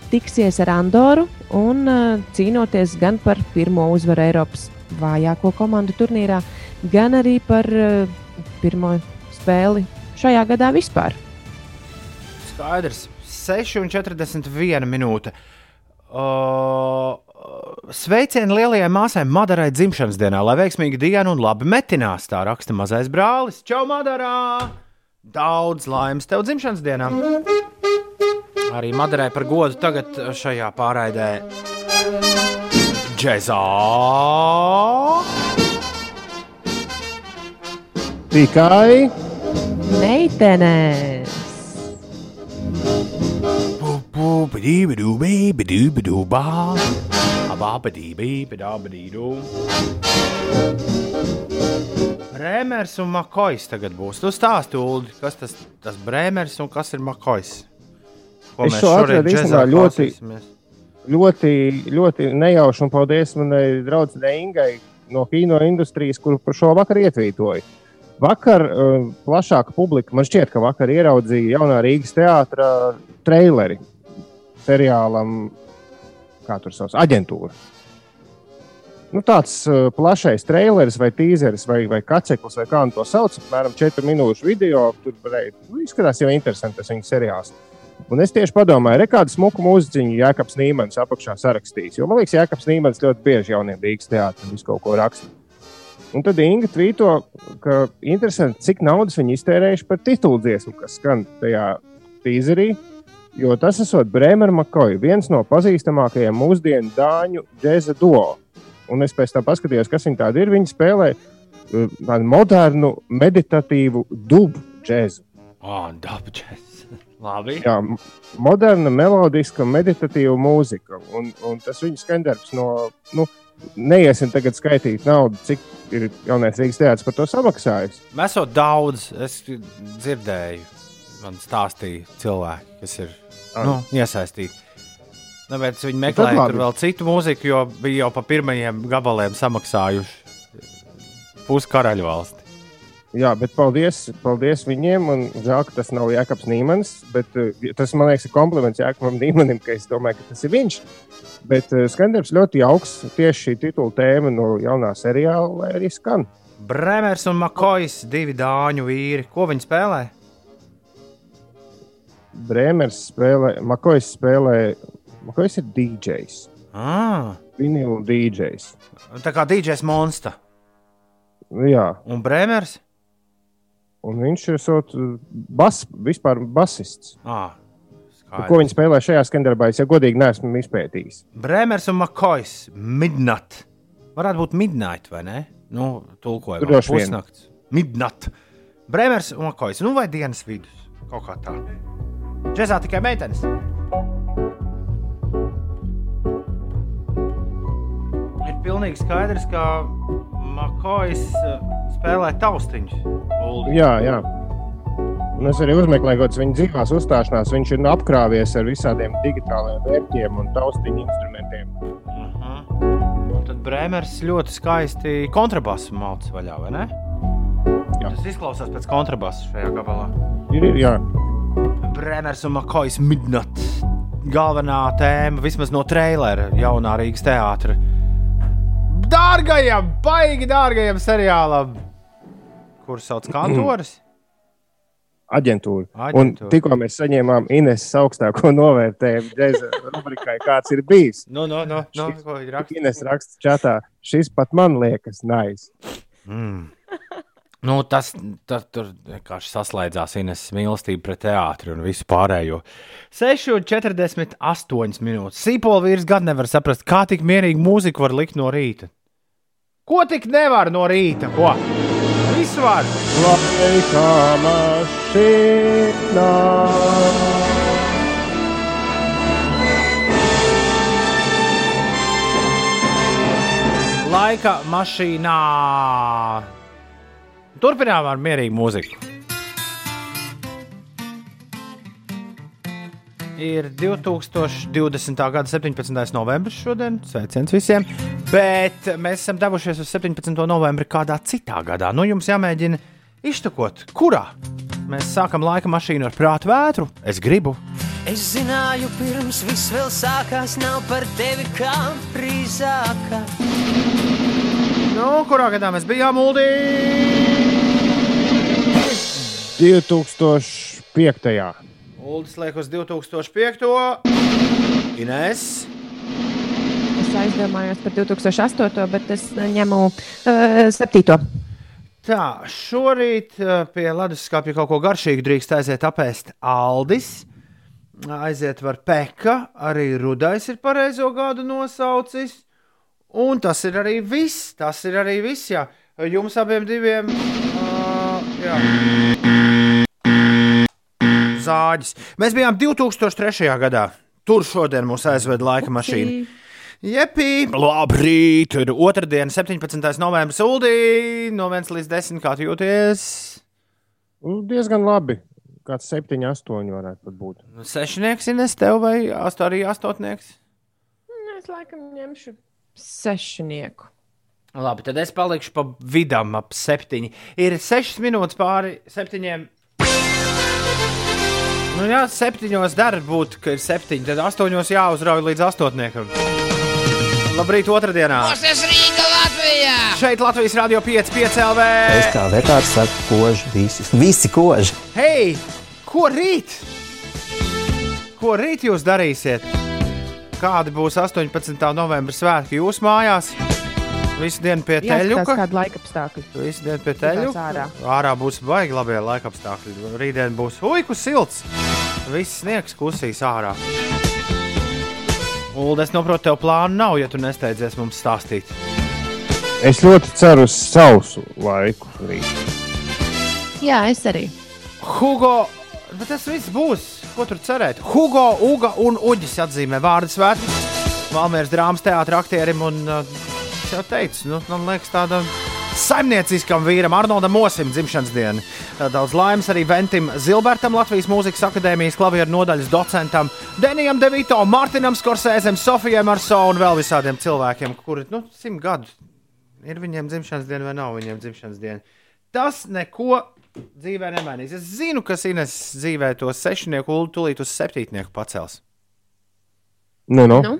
tiksies ar Andoru un uh, cīnoties gan par pirmo uzvaru Eiropas vājāko komandu turnīrā, gan arī par uh, pirmo spēli šajā gadā vispār. Skaidrs. 6,41 minūte. Uh, sveicieni lielajai māsai Madarai dzimšanas dienā, lai veiksmīga diena un labi metinās. Tā raksta mazais brālis. Čau, Madarā! Daudz laimes tev dzimšanas dienā! Arī Madarai par godu tagad šajā pārraidē. Džezā! Tikai Meitenes! Brēmers un Makojs tagad būs. Tu stāsti, Ulu, kas tas, tas Brēmers un kas ir Makojs? Ko Es šo atradu īstenībā ļoti- ļoti, ļoti nejauši un paldies manai draudzenei Ingai no kino industrijas, kuru par šo vakar ietvītoju. Vakar uh, plašāka publika, man šķiet, ka vakar ieraudzīja jaunā Rīgas teātra traileri seriālam, kā tur sauc, aģentūra. Nu, tāds uh, plašais traileris vai tīzeris vai, vai kaceklis, vai kā nu to sauc, apmēram 4 minūšu video. Tur varēja, nu, izskatās jau interesanti tas viņa seriāls. Un es tieši padomāju, re, kādu smuku mūziķu Jēkabs Nīmans apakšā sarakstījis. Jo man liekas, Jēkabs Nīmans ļoti bieži jauniem Rīgas teātriem visu kaut ko raksta. Un tad Inga tvīto, ka interesanti, cik naudas viņi iztērējuši par titulu dziesmu, kas skan tajā tīzerī. Jo tas esot Brēmera Makoja, viens no pazīstamākajiem mūsdienu dāņu džēza duo. Un es pēc tam paskatījos, kas viņi tādi ir. Viņi spēlē uh, modernu, meditatīvu dubu džēzu. Oh, dabģis. Labi. Jā, moderna, melodiska, meditatīva mūzika. Un, un tas viņa skandarbs no. Nu, Neiesim tagad skaitīt naudu, cik ir jaunais Rīgas teātris par to samaksājis. Mēs jau daudz es dzirdēju. Man stāstīja cilvēki, kas ir nu, iesaistīti. Tāpēc viņi meklēja labi. tur vēl citu mūziku, jo bija jau pa pirmajiem gabaliem samaksājuši pusi karaļu valsti. Jā, bet paldies, paldies viņiem. Un žēl, ka tas nav Jēkabs Nīmans. Bet, uh, tas man liekas, ir kompliments Jēkabam Nīmanim, ka es domāju, ka tas ir viņš. Bet uh, skandarbs ļoti jauks. Tieši šī titula tēma no jaunā seriāla, arī skan. Bremers un Makojs, divi dāņu vīri. Ko viņi spēlē? Brēmers spēlē, Makojs spēlē, Makojs ir DJs. Ah, Vinilu DJs. tā kā DJs Monsta Jā, un Bremers. un viņš ir sot, bas, vispār basists. Ah, Skaidrs. Ko viņi spēlē šajā skandarbā, es jau godīgi neesmu izpētījis. Bremers un Makojs. Midnight. Varētu būt midnight vai ne? Nu, tulkojumā. Droši vien. Pusnakts. Midnight. Bremers un Makojs. Nu, vai dienas vidus. Kaut kā tā. Džezā tikai meitenes. Ir pilnīgi skaidrs, ka Makojs eh, spēlē taustiņus. Uldi. Jā, jā. Un es arī uzmeklēju, kādas viņa dzīvās uzstāšanās. Viņš ir apkrāpies ar visādiem digitāliem vērtiem un taustiņu instrumentiem. Aha. Un tad Bremers ļoti skaisti kontrabasu malcis vaļā, vai ne? Jā. Tas izklausās pēc kontrabasu šajā gabalā. Ir, ir, jā. Bremers un Makojs Midnight. Galvenā tēma vismaz no trailera jaunā Rīgas teātra. Dārgajam, baigi dārgajam seriālam, kurš sauc Kantoris. aģentūra. Un Aģentūra. tikko mēs saņēmām Ineses augstāko novērtējumu džēza rubrikai, kāds ir bijis. Nu, nu, nu, Šis- ko viņi raksta? Ines raksta čatā, šis pat man liekas nice. Mm. Nu, tas tas tur vienkārši saslēdzās Ines mīlestība pret teātri un visu pārējo. 6,48 minūtes. Sīpola vīrs gan nevar saprast, kā tik mierīgi mūziku var likt no rīta. Ko tik nevar no rīta? Ko? Visu var! Laika mašīnā. Laika mašīnā. Turpinām ar mierīgu mūziku. Ir 2020. gada 17. novembris šodien. Sveiciens visiem! Bet mēs esam devušies uz 17. novembri kādā citā gadā. Nu, jums jāmēģina iztukot, kurā mēs sākam laika mašīnu ar prātu vētru. Es gribu. Es zināju, pirms viss vēl sākās, nav par tevi kā frīzākā. Nu, kurā gadā mēs bijām Uldī? 2005. Uldis liek uz 2005. Ines. Es aizdomājos par 2008, bet es ņemu uh, 7. Tā, šorīt uh, pie leduskapja kaut ko garšīgu drīkst aiziet apēst Aldis. Aiziet var peka, arī rudais ir pareizo gadu nosaucis. Un tas ir arī viss. Tas ir arī viss. Jā. Jums abiem diviem. Uh, jā. Zāģis. Mēs bijām 2003. gadā. Tur šodien mūs aizveda laika mašīna. Jepī, labrīt! Ir otrdiena, 17. novembris, Uldī. No 1 līdz 10. Kā jūties? Nu, Diezgan labi. Kāds 7, 8 varētu būt. Sešnieks ir nes tev vai ast, arī astotnieks? Es laikam ņemšu sešnieku. Labi, tad es palikšu pa vidam ap septiņi. Ir sešas minūtes pāri septiņiem. Nu, jā, septiņos dara būt, ka ir septiņi. Tad astoņos jāuzrauj līdz astotniekam. Labrīt, otrdienā! Tas Rīga Latvijā! Šeit Latvijas Rādio 5, 5 LV! Es kā vetārs saku, koži, visi, visi koži. Hei, ko rīt? Ko rīt jūs darīsiet? Kādi būs 18. novembra svētki jūsu mājās? Visu dienu pie teļuka. kāda laika apstākļa. Visu dienu pie teļuka. ārā. ārā būs baigi labie laika apstākļi. Rītdien būs uiku silts. Viss sniegs kusīs ārā. Ulu, es saprotu, tev plānu nav, ja tu nesteidzies mums stāstīt. Es ļoti ceru uz sausu laiku. rīt. Jā, es arī. Hugo, bet tas viss būs. Ko tur cerēt? Hugo, Uga un Uģis atzīmē vārdu svētkus. Valmieras drāmas teātris aktierim un uh, es jau teicu, nu, man liekas, tādam saimnieciskam vīram, Arnoldam Mosim, dzimšanas diena. Daudz laimes arī Ventim Zilbertam, Latvijas Mūzikas akadēmijas klavieru nodaļas docentam, Denijam Devito, Martinam Skorsēzem, Sofijai Marso un vēl visādiem cilvēkiem, kuri, nu, simt gadu ir viņiem dzimšanas diena vai nav viņiem dzimšanas diena. Tas neko dzīvē nemainīs. Es zinu, ka Ines dzīvē to sešnieku ulu tūlīt uz septītnieku pacels. Nu, nu. Nu?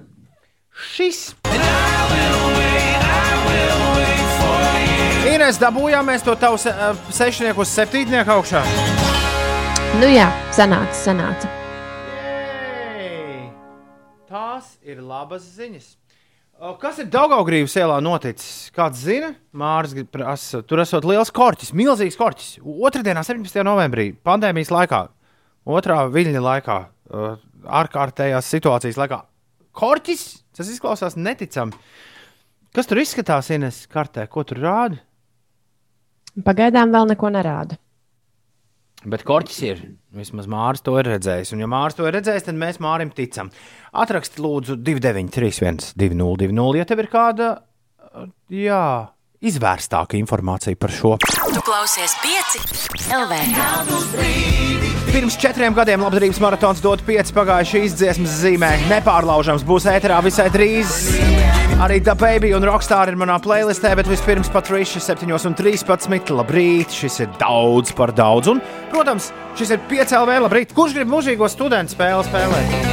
Šis. Ines, dabūjām mēs to tavu se, eh, sešnieku uz septītnieku augšā. Nu jā, sanāca, sanāca. Jej! Tās ir labas ziņas. Kas ir Daugaugrības ielā noticis? Kāds zina? Mārs grib prasa. Tur esot liels korķis, milzīgs korķis. Otradienā, 17. novembrī, pandēmijas laikā, otrā viļņa laikā, ārkārtējās situācijas laikā. Korķis, tas izklausās neticami. Kas tur izskatās, Ines, kartē? Ko tur rāda? Pagaidām vēl neko nerāda. Bet korķis ir. Vismaz Mārcis to ir redzējis. Un, ja Mārcis to ir redzējis, tad mēs Mārim ticam. Atraksti lūdzu 293, 202, ja tev ir kāda uh, jā, izvērstāka informācija par šo. Tu klausies pieci LV. Pirms četriem gadiem labdarības maratons dot pieci pagājušā izdziesmas zīmē. Nepārlaužams būs ēterā visai drīz. Arī tā baby un rockstar ir manā playlistē, bet vispirms Patriša 7,13. Labrīt, šis ir daudz par daudz. Un, protams, šis ir 5 LV. Labrīt, kurš grib mūžīgo studentu spēli spēlēt?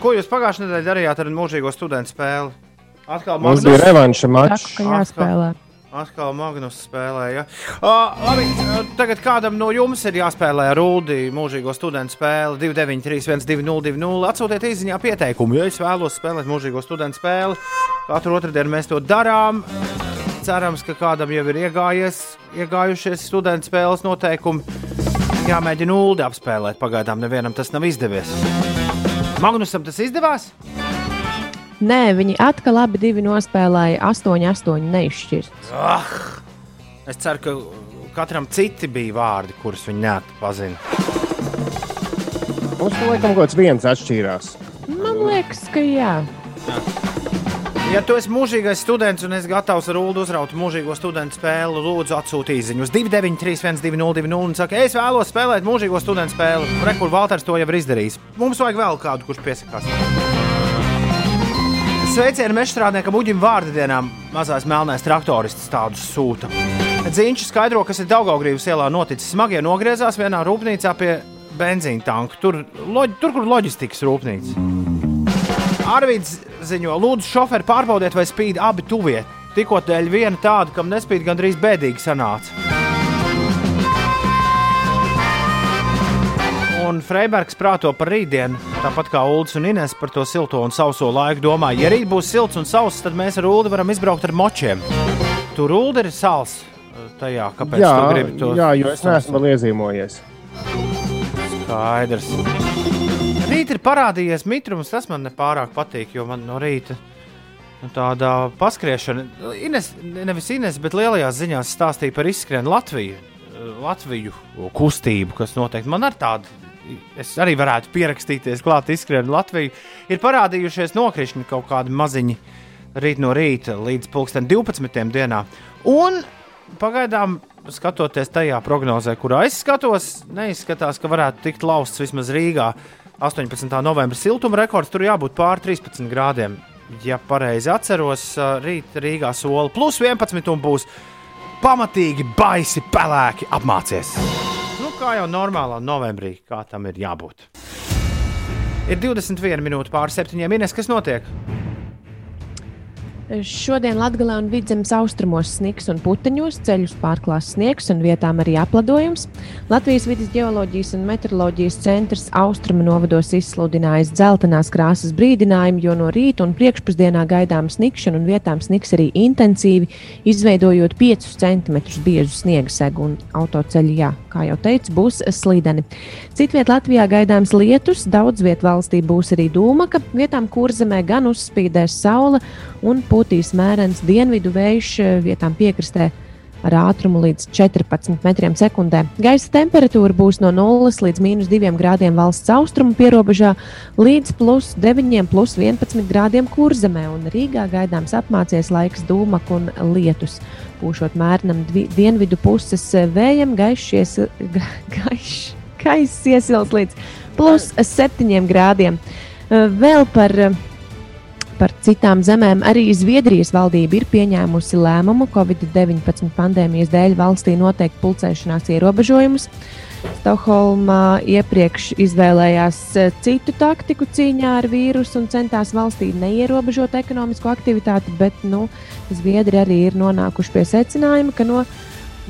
Ko jūs pagājušajā nedēļā darījāt ar mūžīgo studentu spēli? Atkal Mums Magnus? bija revanša mačs. Saku, ka jāspēlē. Atkal Magnus spēlēja. Uh, labi, uh, tagad kādam no jums ir jāspēlē Rūdi mūžīgo studentu spēli 293, 1202. Atsūtiet īsiņā pieteikumu, jo es vēlos spēlēt mūžīgo studentu spēli. Katru otrdienu mēs to darām. Cerams, ka kādam jau ir iegājies, iegājušies studentu spēles noteikumi. Jāmēģina nulli apspēlēt. Pagaidām nevienam tas nav izdevies. Magnusam tas izdevās? Nē, viņi atkal abi divi nospēlēja 8-8 neizšķirts. Ah, es ceru, ka katram citi bija vārdi, kurus viņi neatpazina. Mums laikam kaut kāds viens atšķīrās. Man liekas, ka jā. Ja tu esi mūžīgais students un esi gatavs ar Ulu uzraut mūžīgo studentu spēli, lūdzu atsūti īsiņu uz 293, 1202 un saka, es vēlos spēlēt mūžīgo studentu spēli. Rekur Valters to jau ir izdarījis. Mums vajag vēl kādu, kurš piesakās. Sveicienu mežstrādniekam Uģim vārdienām mazais melnais traktorists tādus sūta. Dzīņš skaidro, kas ir Daugaugrības ielā noticis. Smagie nogriezās vienā rūpnīcā pie benzīna tanka. Tur, loģ, tur kur loģistikas rūpnīca. Arvīds ziņo, lūdzu, šoferi pārbaudiet, vai spīd abi tuvie. Tikko dēļ viena tāda, kam nespīd, gandrīz bēdīgi sanāca. Un Freibergs prāto par rītdienu, tāpat kā Ulas un Inês par to silto un sauso laiku. Domāju, ja rīt būs silts un sauss, tad mēs ar Ulu varam izbraukt ar močiem. Tur Ulu ir sāls tajā, kāpēc Jā, tu gribi to jā, jo es neesmu vēl iezīmojies. Skaidrs. Rīt ir parādījies mitrums, tas man nepārāk patīk, jo man no rīta nu, tāda paskriešana, Ines, nevis Ines, bet lielajās ziņās stāstīja par izskrienu Latviju. Latviju kustību, kas noteikti man ar tādu, es arī varētu pierakstīties klāt, izskrienu Latviju. Ir parādījušies nokrišņi kaut kādi maziņi rīt no rīta līdz 12. dienā. Un pagaidām, skatoties tajā prognozē, kurā es skatos, neizskatās, ka varētu tikt lausts vismaz Rīgā. 18. novembra siltuma rekords tur jābūt pār 13 grādiem. Ja pareizi atceros, rīt Rīgā sola plus 11 un būs pamatīgi baisi pelēki apmācies. Nu, kā jau normālā novembrī, kā tam ir jābūt. Ir 21 minūte pār 7 minūtes, kas notiek? Šodien Latvijā un Vidzemes austrumos sniegs un puteņos, ceļus pārklās sniegs un vietām arī apladojums. Latvijas vidus geoloģijas un meteoroloģijas centrs austrumu novados izsludinājis dzeltenās krāsas brīdinājumu, jo no rīta un priekšpusdienā gaidām snikšana un vietām sniks arī intensīvi, izveidojot 5 cm biezu sniega segu un autoceļu, jā, kā jau teicu, būs slīdeni. Citviet Latvijā gaidāms lietus, daudz viet valstī būs arī dūmaka, vietām kurzemē gan uzspīdēs saule un pūtīs mērens dienvidu vējš vietām piekrastē ar ātrumu līdz 14 metriem sekundē. Gaisa temperatūra būs no 0 līdz minus 2 grādiem valsts austrumu pierobežā līdz plus 9, plus 11 grādiem kurzemē, un Rīgā gaidāms apmācies laiks dūmak un lietus. Pūšot mērenam dienvidu puses vējam, gaišs gaiš, gaiš iesils līdz plus 7 grādiem. Vēl par par citām zemēm, arī Zviedrijas valdība ir pieņēmusi lēmumu Covid-19 pandēmijas dēļ valstī noteikt pulcēšanās ierobežojumus. Stokholmā iepriekš izvēlējās citu taktiku cīņā ar vīrusu un centās valstī neierobežot ekonomisko aktivitāti, bet nu, Zviedri arī ir nonākuši pie secinājuma, ka no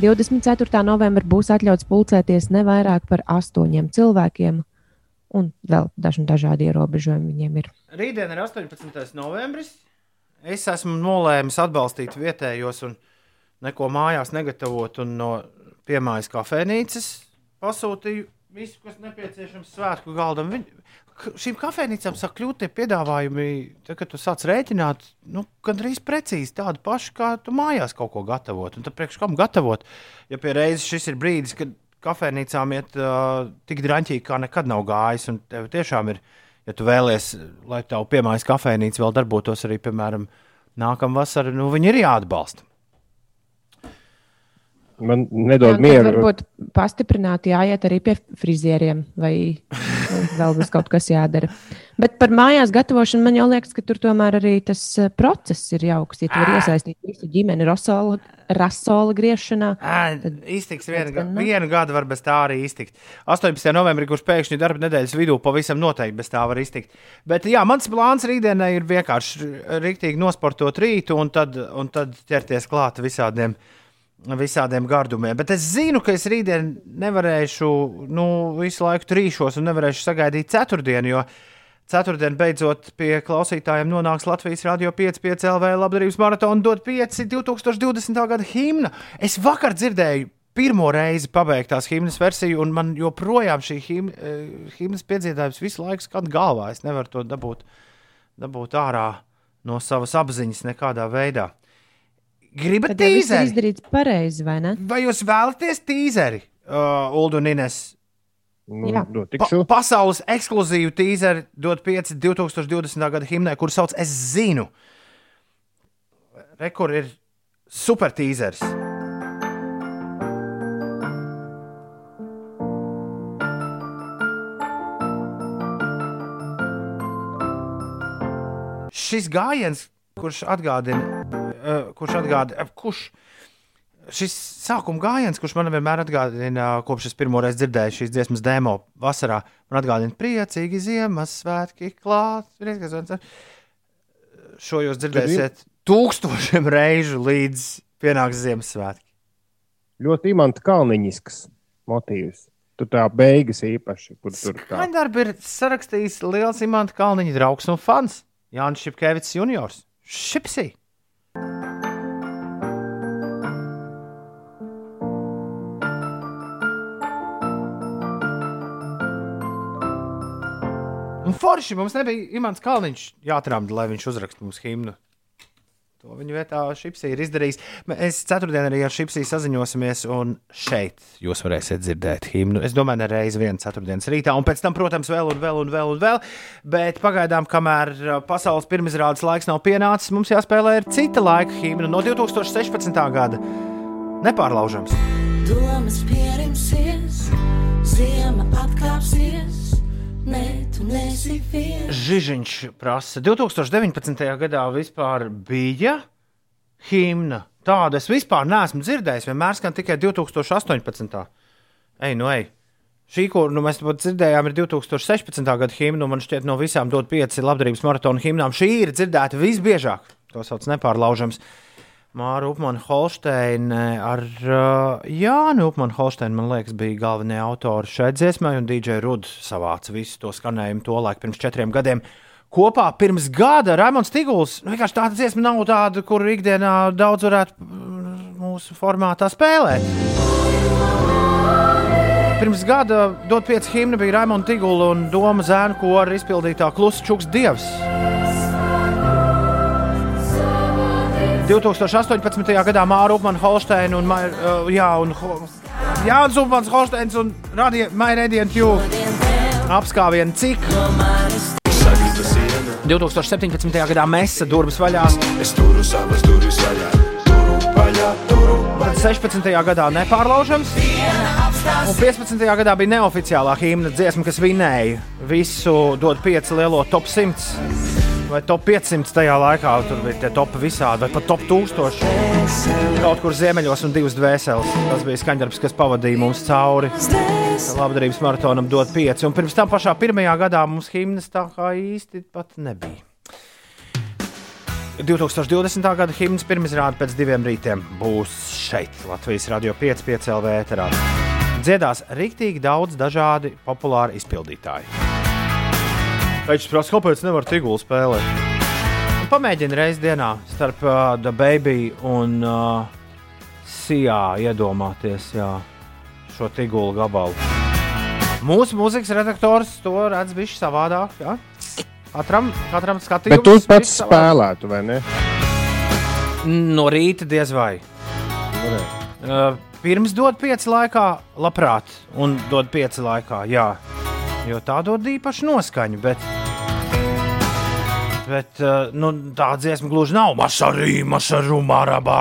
24. novembra būs atļauts pulcēties ne vairāk par astoņiem cilvēkiem un vēl daži dažādi ierobežojumi viņiem ir. Rītdien ir 18. novembris. Es esmu nolēmis atbalstīt vietējos un neko mājās negatavot, un no piemājas kafejnīcas pasūtīju visu, kas nepieciešams svētku galdam. Viņ, šīm kafejnīcām sāk kļūt tie piedāvājumi, tad, kad tu sāc rēķināt, nu, gandrīz precīzi tādu pašu, kā tu mājās kaut ko gatavot. Un tad priekš kam gatavot? Ja pie reizes šis ir brīdis, kad kafejnīcām iet uh, tik drāmīgi, kā nekad nav gājis. Un tev tiešām ir, ja tu vēlies, lai tavu piemājas kafejnīca vēl darbotos arī, piemēram, nākamā vasarā, nu, viņi ir jāatbalsta. Man nedod Jā, mieru. Varbūt pastiprināt, jāiet arī pie frizieriem vai nu, vēl būs kaut kas jādara. Bet par mājās gatavošanu man jau liekas, ka tur tomēr arī tas eh, process ir jauks. Ja tu vari iesaistīt visu ģimeni rasola, rasola griešanā. Ā, Iztiks vienu, ga- vienu gadu, var bez tā arī iztikt. 18. novembrī, kurš pēkšņi darba nedēļas vidū pavisam noteikti bez tā var iztikt. Bet jā, mans plāns rītdienai ir vienkārši rīktīgi nosportot rītu un tad, un tad ķerties klāt visādiem. Visādiem gardumiem. Bet es zinu, ka es rītdien nevarēšu, nu, visu laiku trīšos un nevarēšu sagaidīt ceturtdienu, jo Ceturtdien beidzot pie klausītājiem nonāks Latvijas Rādio 5,5 LV labdarības maratona dot 5 2020. gada himna. Es vakar dzirdēju pirmo reizi pabeigtās himnas versiju, un man joprojām šī him, eh, himnas piedziedājums visu laiku skan galvā. Es nevaru to dabūt, dabūt ārā no savas apziņas nekādā veidā. Gribat jau viss ir tīzeri? izdarīts pareizi, vai ne? Vai jūs vēlaties tīzeri, uh, Ulu un Ines? Nu, Jā. Pa, pasaules ekskluzīvu tīzeri dot 5 2020. gada himnai, kur sauc Es zinu. Rekur ir super tīzers. Šis gājiens, kurš atgādina, kurš atgādina, uh, kurš šis sākuma gājiens, kurš man vienmēr atgādina, kopš es pirmo reizi dzirdēju šīs dziesmas demo vasarā, man atgādina priecīgi Ziemassvētki klāt. Šo jūs dzirdēsiet tūkstošiem reižu līdz pienāks Ziemassvētki. Ļoti imanta kalniņisks motīvs. Tur tā beigas īpaši, kur tur tā. Skaņdarbi ir sarakstījis liels imanta Kalniņa draugs un fans Jānis Šepkevits juniors. Šipsī! Un forši mums nebija Imants Kalniņš jāatrāmda, lai viņš uzraksta mums himnu. To viņa vietā Šipsī ir izdarījis. Mēs ceturtdien arī ar Šipsī saziņosimies, un šeit jūs varēsiet dzirdēt himnu. Es domāju, ne reizi vienā ceturtdienas rītā, un pēc tam, protams, vēl un vēl un vēl un vēl. Bet pagaidām, kamēr uh, pasaules pirmizrādes laiks nav pienācis, mums jāspēlē ir cita laika himna no 2016. gada. Nepārlaužams. Domas pierimsies, ziema atkāpsies, Žižiņš prasa, 2019. gadā vispār bija himna. Tādu es vispār neesmu dzirdējis. Vienmēr skan tikai 2018. Ej, nu ej. Šī, ko nu, mēs pat dzirdējām, ir 2016. gada himna. Man šķiet, no visām dot pieci labdarības maratona himnām. Šī ir dzirdēta visbiežāk. To sauc nepārlaužams. Māra Upmana Holsteina ar uh, Jānu Upmanu Holsteinu, man liekas, bija galvenie autori šai dziesmai, un DJ Ruds savāca visu to skanējumu to laiku pirms četriem gadiem. Kopā pirms gada Raimons Tiguls, nu vienkārši tāda dziesma nav tāda, kur ikdienā daudz varētu mm, mūsu formātā spēlēt. Pirms gada dot pieci himni bija Raimons Tiguls un Doma Zēna, ko ar izpildītā klusa čuks dievs. 2018. gadā Māra Upmana Holsteina un, uh, jā, un Ho- Jānis Upmans Holsteins un Mairēdienu Tjūku apskāvienu cik. 2017. gadā Mesa durvis vaļā. Es turu savas durvis vaļā, turu vaļā, turu Tad 16. gadā nepārlaužams. Un 15. gadā bija neoficiālā himna dziesma, kas vinēja visu dod pieci lielo top 100 vai top 500 tajā laikā. Tur bija tie top visādi, vai pat top 1000. Kaut kur ziemeļos un divas dvēseles. Tas bija skaņdarbs, kas pavadīja mums cauri. Labdarības maratonam dod pieci. Un pirms tam pašā pirmajā gadā mums himnas tā kā īsti pat nebija. 2020. gada himnas pirmizrāde pēc diviem rītiem būs šeit, Latvijas radio 5,5 LV ēterā. Dziedās rīktīgi daudz dažādi populāri izpildītāji. Viņš prasa, kāpēc nevar tigulu spēlēt? Un Pamēģini reizes dienā starp uh, The Baby un uh, Sijā iedomāties jā, šo tigulu gabalu. Mūsu mūzikas redaktors to redz bišķi savādāk. Jā? Katram, katram skatījumam. Bet tu pats spēlētu, vai ne? No rīta diez vai. Uh, pirms dod pieci laikā, labprāt, un dod pieci laikā, jā. Jo tā dod īpašu noskaņu, bet, bet uh, nu, tā dziesma gluži nav. Mašarī, mašarū, marabā.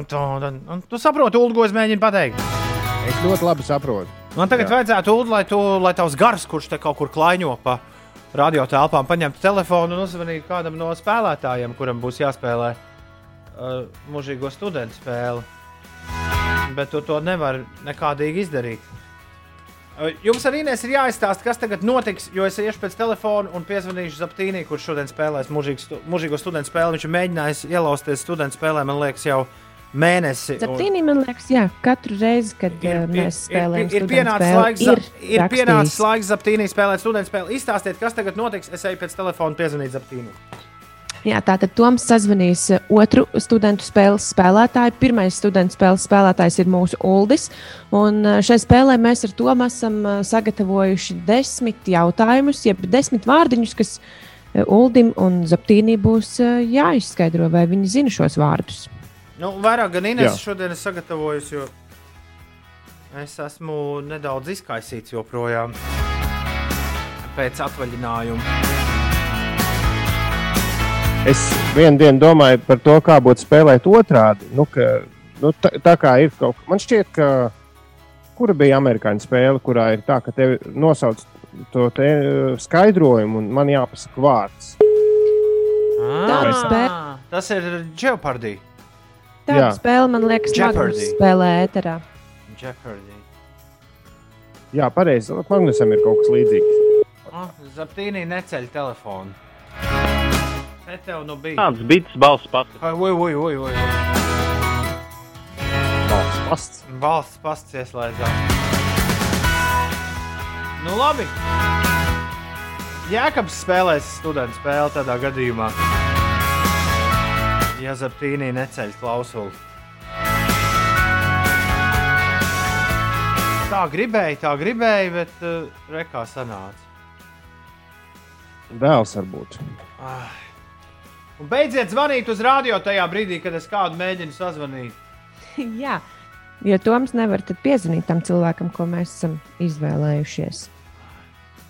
Un Tu saproti, Ulu, ko es mēģinu pateikt? Es ļoti labi saprotu. Man tagad Jā. vajadzētu, Ulu, lai, tu, lai tavs gars, kurš te kaut kur klaiņo pa radio telpām, paņemtu telefonu un uzvanītu kādam no spēlētājiem, kuram būs jāspēlē uh, mūžīgo studentu spēli. Bet tu to nevari nekādīgi izdarīt. Jums arī Inês ir jāizstāsta, kas tagad notiks, jo es iešu pēc telefona un piezvanīšu Zaptīnī, kurš šodien spēlēs stu, mūžīgo studentu spēli. Viņš ir mēģinājis ielausties studentu spēlē, man liekas, jau mēnesi. un- Septīņi, man liekas, jā, katru reizi, kad ir, mēs spēlējam, ir, ir, studentu pienācis laiks, ir, ir pienācis laiks Zaptīnī spēlēt studentu spēli. Izstāstiet, kas tagad notiks. Es eju pēc telefona piezvanīt Zaptīnī. Jā, tātad Toms sazvanīs eh, otru studentu spēles spēlētāju. Pirmais studentu spēles spēlētājs ir mūsu Uldis. Un eh, šai spēlē mēs ar Tomu esam eh, sagatavojuši desmit jautājumus, jeb desmit vārdiņus, kas Uldim un Zaptīnī būs jāizskaidro, vai viņi zina šos vārdus. Nu, vairāk gan Inês šodien ir sagatavojusi, jo es esmu nedaudz izkaisīts joprojām pēc atvaļinājuma. Es vienu dienu domāju par to, kā būtu spēlēt otrādi. Nu, ka, nu, tā, tā kā ir kaut kas, man šķiet, ka kura bija amerikāņu spēle, kurā ir tā, ka tev nosauc to te, skaidrojumu un man jāpasaka vārds. Tāda Ah, spēle. Tas ir Jeopardy. Tāda Jā. spēle man liekas, Jeopardy. Spēlē ēterā. Jeopardy. Jā, pareizi. Magnusam ir kaut kas līdzīgs. Oh, Zaptīnī neceļ telefonu. Te tev nu bija. Kāds bits balss pats? Oi, oi, oi, oi. Valsts pasts. Valsts pasts ieslēdzās. Nu, labi. Jēkabs spēlēs studentu spēli tādā gadījumā. Ja Zaptīnī neceļ klausuli. Tā gribēja, tā gribēja, bet uh, rekā sanāca. Dēls varbūt. Ai. Un beidziet zvanīt uz radio tajā brīdī, kad es kādu mēģinu sazvanīt. Jā, jo Toms nevar tad piezvanīt tam cilvēkam, ko mēs esam izvēlējušies.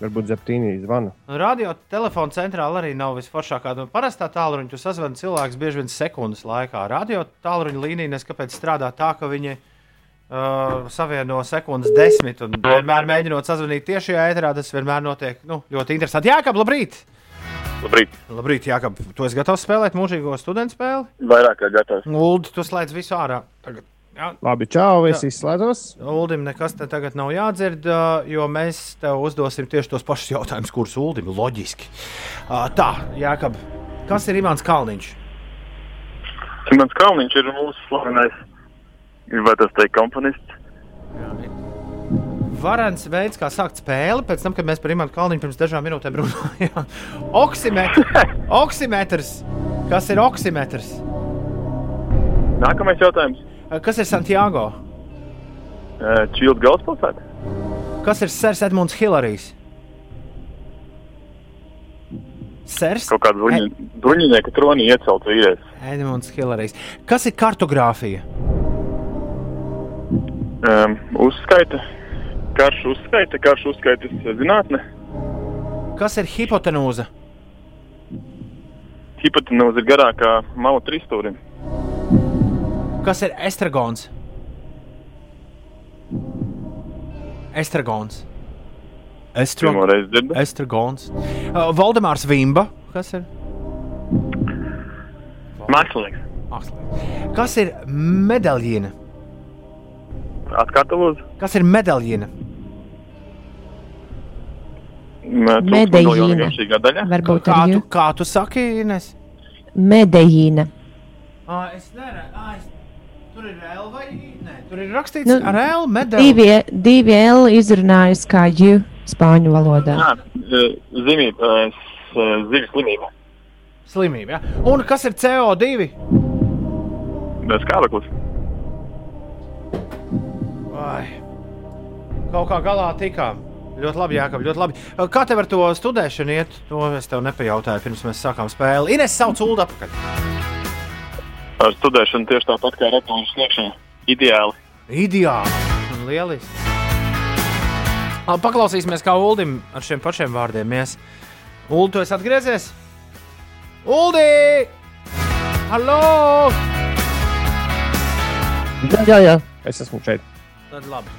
Varbūt Zeptīnī zvana. Nu, Radio telefona centrāla arī nav visforšākā. Nu, Parastā tālruņa tu sazvani cilvēks bieži vien sekundes laikā. Radio tālruņa līnija neskapēc strādā tā, ka viņi uh, savieno sekundes desmit un vienmēr mēģinot sazvanīt tiešajā ēterā. Tas vienmēr notiek nu, ļoti interesanti. Jā, kā labrīt! Labrīt! Labrīt, Jākab, tu esi gatavs spēlēt mūžīgo studentu spēli? Vairāk kā gatavs. Ulu, tu slēdz visu ārā. Tagad. Jā. Labi, čau, es Jā. izslēdzos. Uldim nekas te tagad nav jādzird, jo mēs tev uzdosim tieši tos pašus jautājumus, kurus Uldim loģiski. Tā, Jākab, kas ir Imants Kalniņš? Simons Kalniņš ir mūsu slavenais, vai tas teikt, komponists. Varens veids, kā sākt spēli, pēc tam, kad mēs par Imantu Kalniņu pirms dažām minūtēm runājām. Oksimetrs. Oksimetrs. Kas ir oksimetrs? Nākamais jautājums. Kas ir Santiago? Čīls galvaspilsēta. Kas ir Sers Edmunds Hilarijs? Sers Kaut kāda bruņi- bruņinieka tronī iecelt vīrietis. Edmunds Hilarijs. Kas ir kartogrāfija? Um, uzskaita. Karš uzskaita, karš uzskaitas zinātne. Kas ir hipotenūza? Hipotenūza ir garākā mala trīsstūrim. Kas ir estragons? Estragons. Dzirdu. Estragons. Uh, Valdemārs Vimba. Kas ir? Mākslinieks. Kas ir medaļina? Atkārto lūdzu. Kas ir medaļina? Medeļina. Daļa. Varbūt Kā tu, kā tu saki, Ines? Medeļina. Ah, es neredzu. Tur ir L vai Nē, tur ir rakstīts Nu, nu, ar L medaļu. Divi, divi L izrunājas kā J spāņu valodā. Jā, eh, zīmība, zivs slimība. Slimība. Ja? Un kas ir CO2? Skābeklis. Vai. Kaut kā galā tikām. Ļoti labi, Jākab, ļoti labi. Kā tev ar to studēšanu iet? To es tev nepajautāju, pirms mēs sākām spēli. Ines sauc Ulu atpakaļ. Ar studēšanu tieši tāpat kā atpūtas sniegšanu. Ideāli. Ideāli. Lieliski. Paklausīsimies, kā Uldim ar šiem pašiem vārdiem ies. Ulu, tu esi atgriezies? Uldi! Hallo! Jā, jā, jā. Es esmu šeit. Tad labi.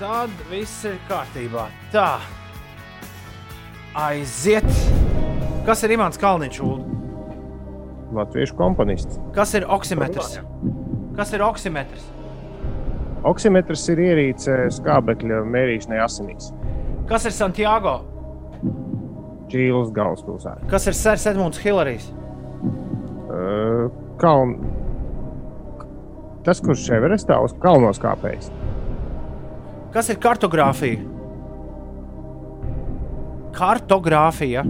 Tad viss ir kārtībā. Tā. Aiziet. Kas ir Imants Kalniņš? Latviešu komponists. Kas ir oksimetrs? Kas ir oksimetrs? Oksimetrs ir ierīce skābekļa mērīšanai asinīs. Kas ir Santiago? Čīles galvaspilsēta. Kas ir Sērs Edmunds Hilarijs? Uh, kaln... Tas, kurš Everestā uz kalnos kāpējis. Kas ir kartogrāfija? Kartogrāfija.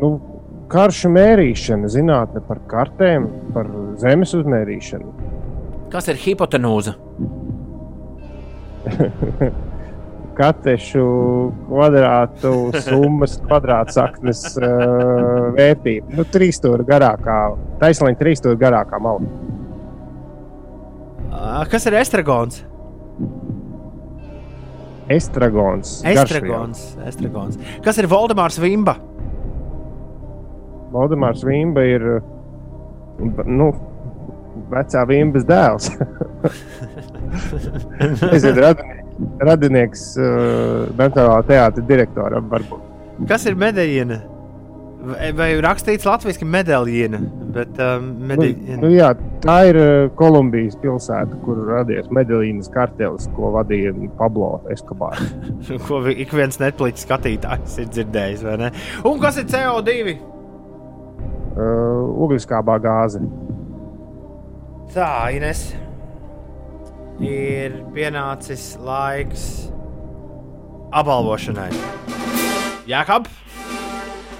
Nu, karšu mērīšana, zinātne par kartēm, par zemes uzmērīšanu. Kas ir hipotenūza? Katešu kvadrātu summas, kvadrātsaknes uh, vērtība. Nu, trīs stūri garākā, taisnība, trīs stūri garākā malā. Kas ir estragons? Estragons. Estragons. estragons. Kas ir Valdemārs Vimba? Valdemārs Vimba ir nu, vecā Vimbas dēls. es esmu radinieks, radinieks uh, Nacionālā teātra direktoram. Varbūt. Kas ir medaļina? Vai, vai rakstīts latviešu medaļina? Bet, um, medaļina. Nu, nu, jā, tā ir uh, Kolumbijas pilsēta, kur radies medaļīnas kartelis, ko vadīja Pablo Escobar. ko ik viens netplīts skatītājs ir dzirdējis, vai ne? Un kas ir CO2? Uh, Ugliskābā gāze. Tā, Ines. Ir pienācis laiks apbalvošanai. Jākap,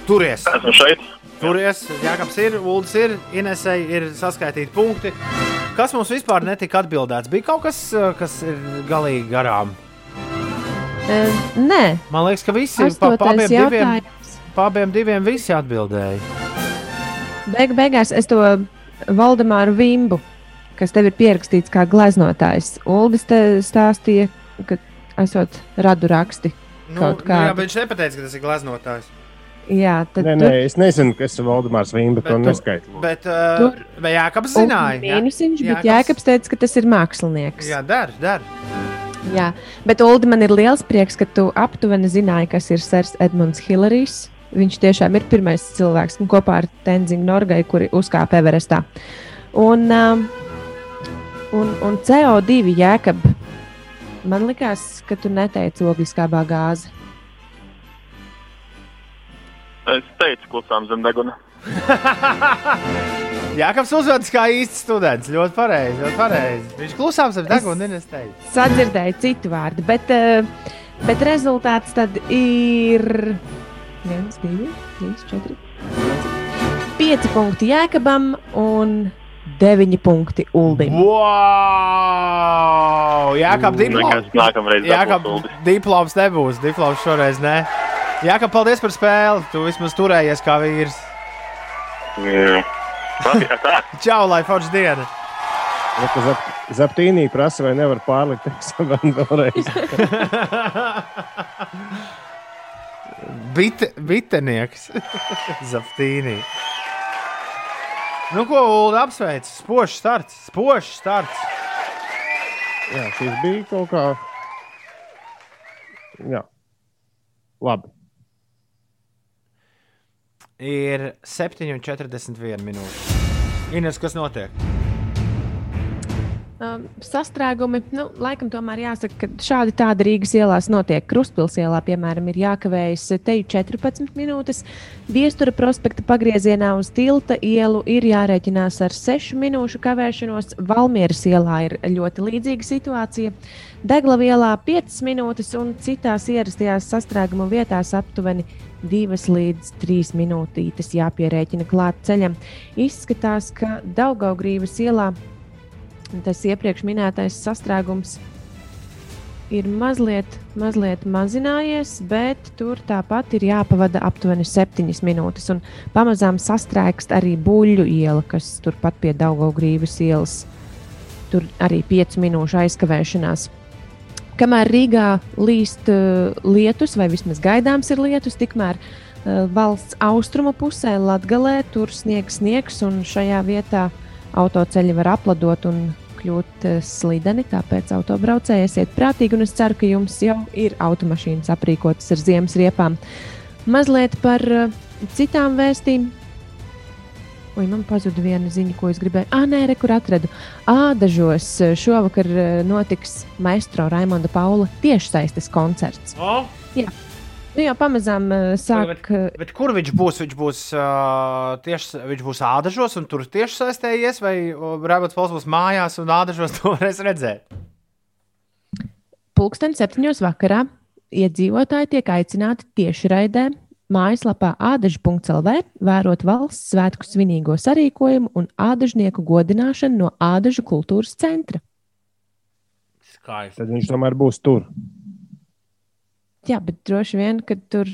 turies! Esmu šeit. Turies, Jākaps ir, Ulas ir, Inesai ir saskaitīti punkti. Kas mums vispār netika atbildēts? Bija kaut kas, kas ir galīgi garām. Uh, nē, Man liekas, ka visi pa, pa abiem, diviem, pa abiem diviem visi atbildēja. Beig beigās es to Valdemāru Vimbu, kas tev ir pierakstīts kā gleznotājs, Uldis te stāstīja, ka esot radu raksti. Nu, Kaut nu, jā, viņš nepateica, ka tas ir gleznotājs. Jā, tad Nē, nē, es nezinu, kas ir Valdemārs Vimba, to tu- neskaitu. Bet, uh, vai Jākaps zināja? Jā. Mīnusiņš, bet Jēkabs teica, ka tas ir mākslinieks. Jā, der, der. Jā, bet Uldi, man ir liels prieks, ka tu aptuveni zināji, kas ir Sērs Edmunds Hilarijs. Viņš tiešām ir pirmais cilvēks nu, kopā ar Tenzingu Norgai, kuri uzkāpa Everestā. Un, um, un, un CO2 jēkab. Man likās, ka tu neteici ogliskābā gāze. Es teicu, klusām zem deguna. Jākaps uzvedas kā īsts students. Ļoti pareizi. Ļoti pareizi. Viņš klusām zem deguna, es teicu. Sadzirdēju citu vārdu, bet, uh, bet rezultāts tad ir 1, 2, 3, 4, 5 punkti Jēkabam un 9 punkti Uldim. Wow! Jākap, diploms. Nekas nākamreiz dabūs, Uldis. diploms nebūs. Diploms šoreiz nē. Jākap, paldies par spēli. Tu vismaz turējies kā vīrs. Jā. Labi. Čau, lai forša diena! Ja, ka zap, Zaptīnī prasa, vai nevar pārlikt tekstam vēlreiz. Bite, bitenieks. Zaptīnī. Nu, ko Ulu apsveic? Spožs starts. Spožs starts. Jā, šis bija kaut kā. Jā, labi. Ir 7,41 minūtes. Ines, kas notiek? Um, sastrēgumi, nu, laikam, tomēr jāsaka, ka šādi tādi Rīgas ielās notiek. Krustpilsēlā, piemēram, ir jākavējas te 14 minūtes. Viestura prospekta pagriezienā uz tilta ielu ir jārēķinās ar 6 minūšu kavēšanos. Valmieras ielā ir ļoti līdzīga situācija. Degla ielā 5 minūtes un citās ierastajās sastrēguma vietās aptuveni 2 līdz 3 minūtītes jāpierēķina klāt ceļam. Izskatās, ka Daugaugrības ielā tas iepriekš minētais sastrēgums ir mazliet, mazliet mazinājies, bet tur tāpat ir jāpavada aptuveni 7 minūtes. Un pamazām sastrēgst arī buļļu iela, kas turpat pie Daugaugrības ielas. Tur arī 5 minūšu aizkavēšanās. Kamēr Rīgā līst uh, lietus, vai vismaz gaidāms ir lietus, tikmēr uh, valsts austrumu pusē, Latvijā, tur sniegs, sniegs, un šajā vietā autoceļi var apladot un kļūt eh, slideni, tāpēc autobraucēji esiet prātīgi un es ceru, ka jums jau ir automašīnas aprīkotas ar ziemas riepām. Mazliet par uh, citām vēstīm. Ui, man pazuda viena ziņa, ko es gribēju. Ah, nē, re, kur atradu. Ādažos eh, šovakar eh, notiks maestro Raimonda Paula tiešsaistes koncerts. O? Jā. Nu, jau pamazām uh, sāk. Bet, bet kur viņš būs? Viņš būs, uh, tieši, viņš būs ādažos un tur tieši saistējies, vai Rābats Pols būs mājās un ādažos to varēs redzēt? Pulksten septiņos vakarā iedzīvotāji tiek aicināti tiešraidē mājaslapā ādažu.lv vērot valsts svētku svinīgo sarīkojumu un ādažnieku godināšanu no ādažu kultūras centra. Skaisti. Tad viņš tomēr būs tur. Jā, bet droši vien, ka tur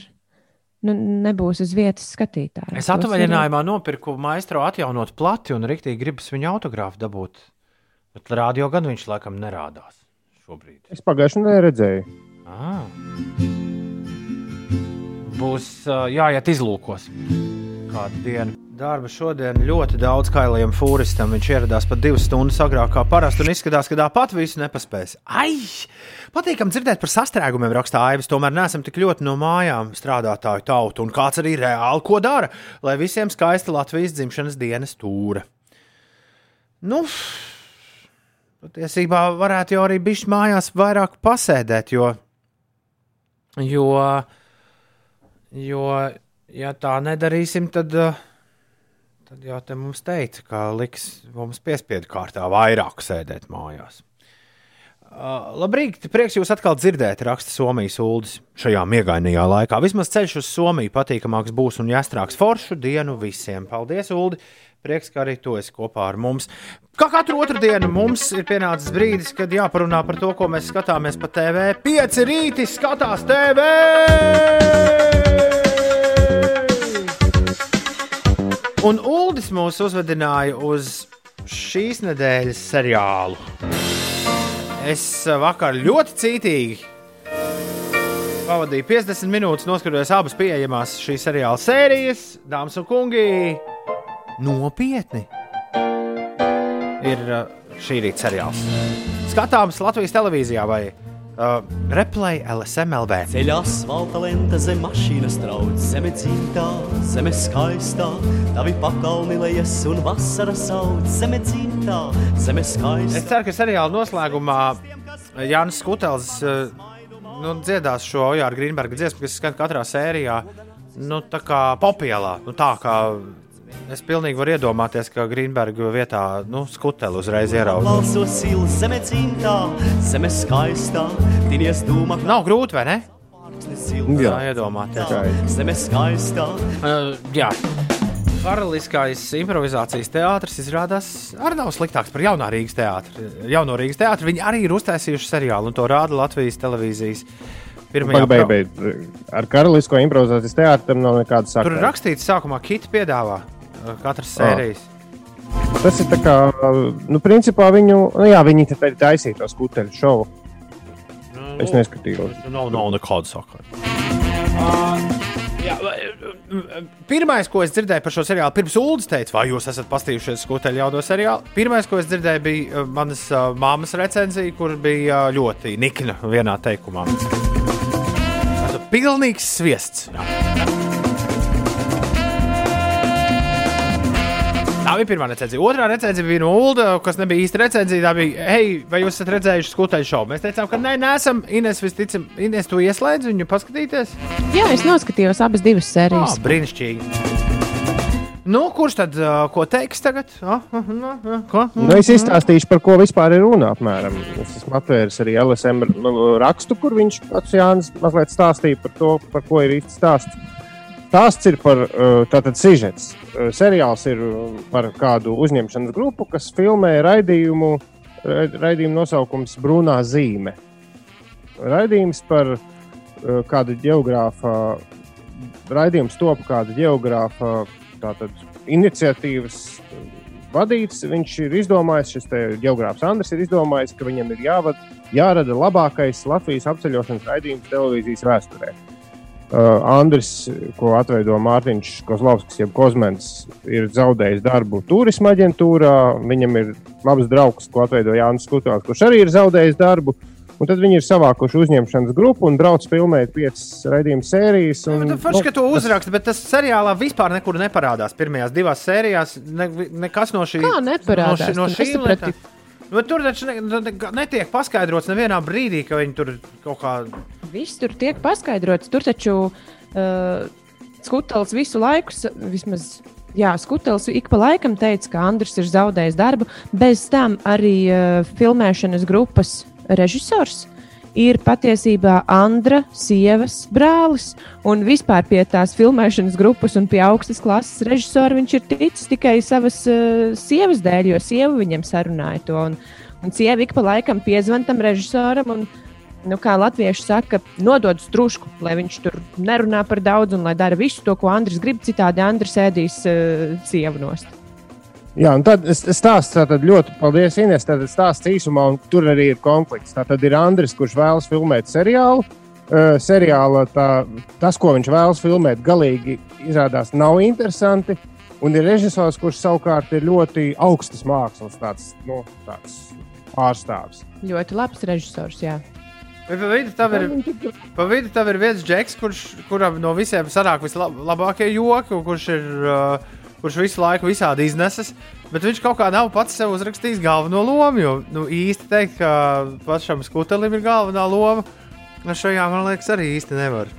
nu, nebūs uz vietas skatītāji. Es atvaļinājumā nopirku maistro atjaunot plati un rīktīgi gribas viņa autogrāfu dabūt. Bet rādio gan viņš laikam nerādās šobrīd. Es pagājušajā nedēļā redzēju. Ah. Būs uh, jāiet izlūkos kādu dienu. Darba šodien ļoti daudz kailiem fūristam. Viņš ieradās pat divas stundas agrāk kā parasti un izskatās, ka tāpat visu nepaspēs. Ai! Patīkam dzirdēt par sastrēgumiem, rakstā Aivis. Tomēr neesam tik ļoti no mājām strādātāju tauta. Un kāds arī reāli ko dara, lai visiem skaista Latvijas dzimšanas dienas tūra. Nu, patiesībā varētu jau arī bišķi mājās vairāk pasēdēt, jo, jo, jo ja tā nedarīsim, tad, tad jau te mums teica, ka liks mums piespiedu kārtā vairāk sēdēt mājās. Uh, labrīt, prieks jūs atkal dzirdēt, raksta Somijas ULDS šajā miegainajā laikā. Vismaz ceļš uz Somiju patīkamāks būs un jāstrāks foršu dienu visiem. Paldies, Uldi! Prieks, ka arī tu esi kopā ar mums. Kā katru otru dienu mums ir pienācis brīdis, kad jāparunā par to, ko mēs skatāmies pa TV. Pieci rīti skatās TV! Un Uldis mūs uzvedināja uz šīs nedēļas seriālu. Es vakar ļoti cītīgi pavadīju 50 minūtes, noskatījos abas pieejamās šīs seriāla sērijas, dāmas un kungi. Nopietni! Ir uh, šī rīta seriāls. Skatāms Latvijas televīzijā vai uh, Replay LSMLV. Ceļā asfalta lenta zem mašīnas trauc, zeme dzimtā, zeme skaistā, tavi pakalni lejas un vasara sauc, zeme dzimtā, zeme skaistā. Es ceru, ka seriāla noslēgumā Jānis Skutels uh, nu, dziedās šo Ojāra Grīnberga dziesmu, kas skan katrā sērijā. Nu, tā kā popielā, nu, tā kā es pilnīgi varu iedomāties, ka Grīnberga vietā nu, skuteli uzreiz dūma. Nav grūti, vai ne? Jā, iedomāties. Zeme skaistā. Uh, jā. Karaliskais improvizācijas teātris izrādās arī nav sliktāks par jaunā Rīgas teātri. Jauno Rīgas teātri viņi arī ir uztaisījuši seriālu, un to rāda Latvijas televīzijas. Pirmajā Pagai, bet ar karalisko improvizācijas teātru tam nav nekāda sakra. Tur rakstīts, sākumā Kita piedāvā katras sērijas. Tas ir tā kā, nu, principā viņu, nu, jā, viņi te ir taisīja to skuteļu šovu. Es neskatījos. Nav, nav nekāda sakara. Uh, pirmais, ko es dzirdēju par šo seriālu, pirms Ulas teica, vai jūs esat pastījušies skuteļu jauno seriālu. Pirmais, ko es dzirdēju, bija uh, manas uh, māmas recenzija, kur bija uh, ļoti nikna vienā teikumā. Tas ir pilnīgs sviests. Jā. Tā bija pirmā recenzija. Otrā recenzija bija no Ulda, kas nebija īsta recenzija. Tā bija, hei, vai jūs esat redzējuši skuteļu šovu? Mēs teicām, ka nē, nesam. Ines, visticam, Ines, tu ieslēdz viņu paskatīties. Jā, es noskatījos abas divas sērijas. Ah, brīnišķīgi. Nu, kurš tad uh, ko teiks tagad? Ah, ah, ah, ah, ko? Nu, es izstāstīšu, par ko vispār ir runa. Apmēram. Es esmu atvēris arī LSM nu, rakstu, kur viņš pats Jānis mazliet stāstīja par to, par ko ir īsti stāsts. Stāsts ir par tātad sižets. Seriāls ir par kādu uzņemšanas grupu, kas filmē raidījumu. Raidījuma nosaukums Brūnā zīme. Raidījums par kādu geogrāfu, raidījums top kādu geogrāfu iniciatīvas vadīts. Viņš ir izdomājis, šis geogrāfs Andris ir izdomājis, ka viņam ir jāvad, jārada labākais Latvijas apceļošanas raidījums televīzijas vēsturē. Uh, Andris, ko atveido Mārtiņš Kozlovskis, jeb Kozmens, ir zaudējis darbu turisma aģentūrā. Viņam ir labs draugs, ko atveido Jānis Skutāls, kurš arī ir zaudējis darbu. Un tad viņi ir savākuši uzņemšanas grupu un brauc filmēt piecas raidījuma sērijas. Un, Nu, Forši, ka to uzraksta, bet tas seriālā vispār nekur neparādās. Pirmajās divās sērijās ne, nekas no šī Kā neparādās? No, šī, no šī lieta. Bet tur taču ne, ne, netiek paskaidrots nevienā brīdī, ka viņi tur kaut kā. Viss tur tiek paskaidrots. Tur taču uh, Skutels visu laiku, vismaz jā, Skutels ik pa laikam teica, ka Andris ir zaudējis darbu. Bez tam arī uh, filmēšanas grupas režisors ir patiesībā Andra sievas brālis. Un vispār pie tās filmēšanas grupas un pie augstas klases režisora viņš ir ticis tikai savas uh, sievas dēļ, jo sieva viņam sarunāja to. Un, un sieva ik pa laikam piezvan tam režisoram. Un, nu, kā latvieši saka, nodod strūšku, lai viņš tur nerunā par daudz un lai dara visu to, ko Andris grib. Citādi Andris ēdīs uh, sievu nost. Jā, un tad stāstu tātad ļoti, paldies, Ines. Tad stāsts īsumā, un tur arī ir konflikts. Tātad ir Andris, kurš vēlas filmēt seriālu. Uh, seriāla tā, tas, ko viņš vēlas filmēt, galīgi izrādās nav interesanti. Un ir režisors, kurš savukārt ir ļoti augstas mākslas tāds, nu, tāds pārstāvis. Ļoti labs režisors. Jā. Pa vidu tam ir, pa vidu tam ir viens džeks, kurš, kuram no visiem sanāk vislabākie joki, kurš ir. Uh, Kurš visu laiku visādi izneses, bet viņš kaut kā nav pats sev uzrakstījis galveno lomu. Jo nu, īsti teikt, ka pašam skutelim ir galvenā loma, nu šajā man liekas, arī īsti nevar.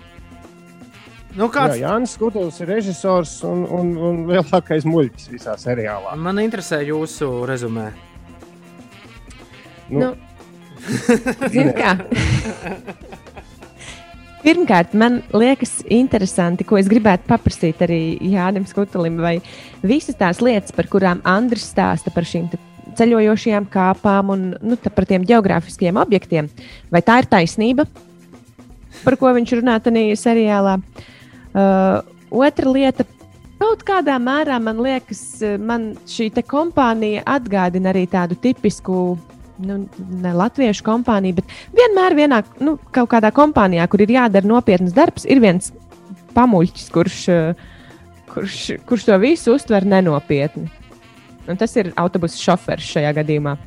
Nu, kāds... Jā, Jānis Skutels ir režisors un, un, un lielākais muļķis visā seriālā. Man interesē jūsu rezumē. Nu, Nu, Zini kā? Pirmkārt, man liekas, interesanti, ko es gribētu paprasīt arī Jānis Skutelim, vai visas tās lietas, par kurām Andris stāsta par šīm ceļojošajām kāpām un nu, par tiem geogrāfiskiem objektiem, vai tā ir taisnība, par ko viņš runā tajā seriālā. Uh, otra lieta. Kaut kādā mērā man liekas, uh, man šī kompānija atgādina arī tādu tipisku nu, ne latviešu kompānija, bet vienmēr vienā nu, kaut kādā kompānijā, kur ir jādara nopietns darbs, ir viens pamuļķis, kurš, eh, kurš, kurš to visu uztver nenopietni. Un tas ir autobusu šoferis šajā gadījumā.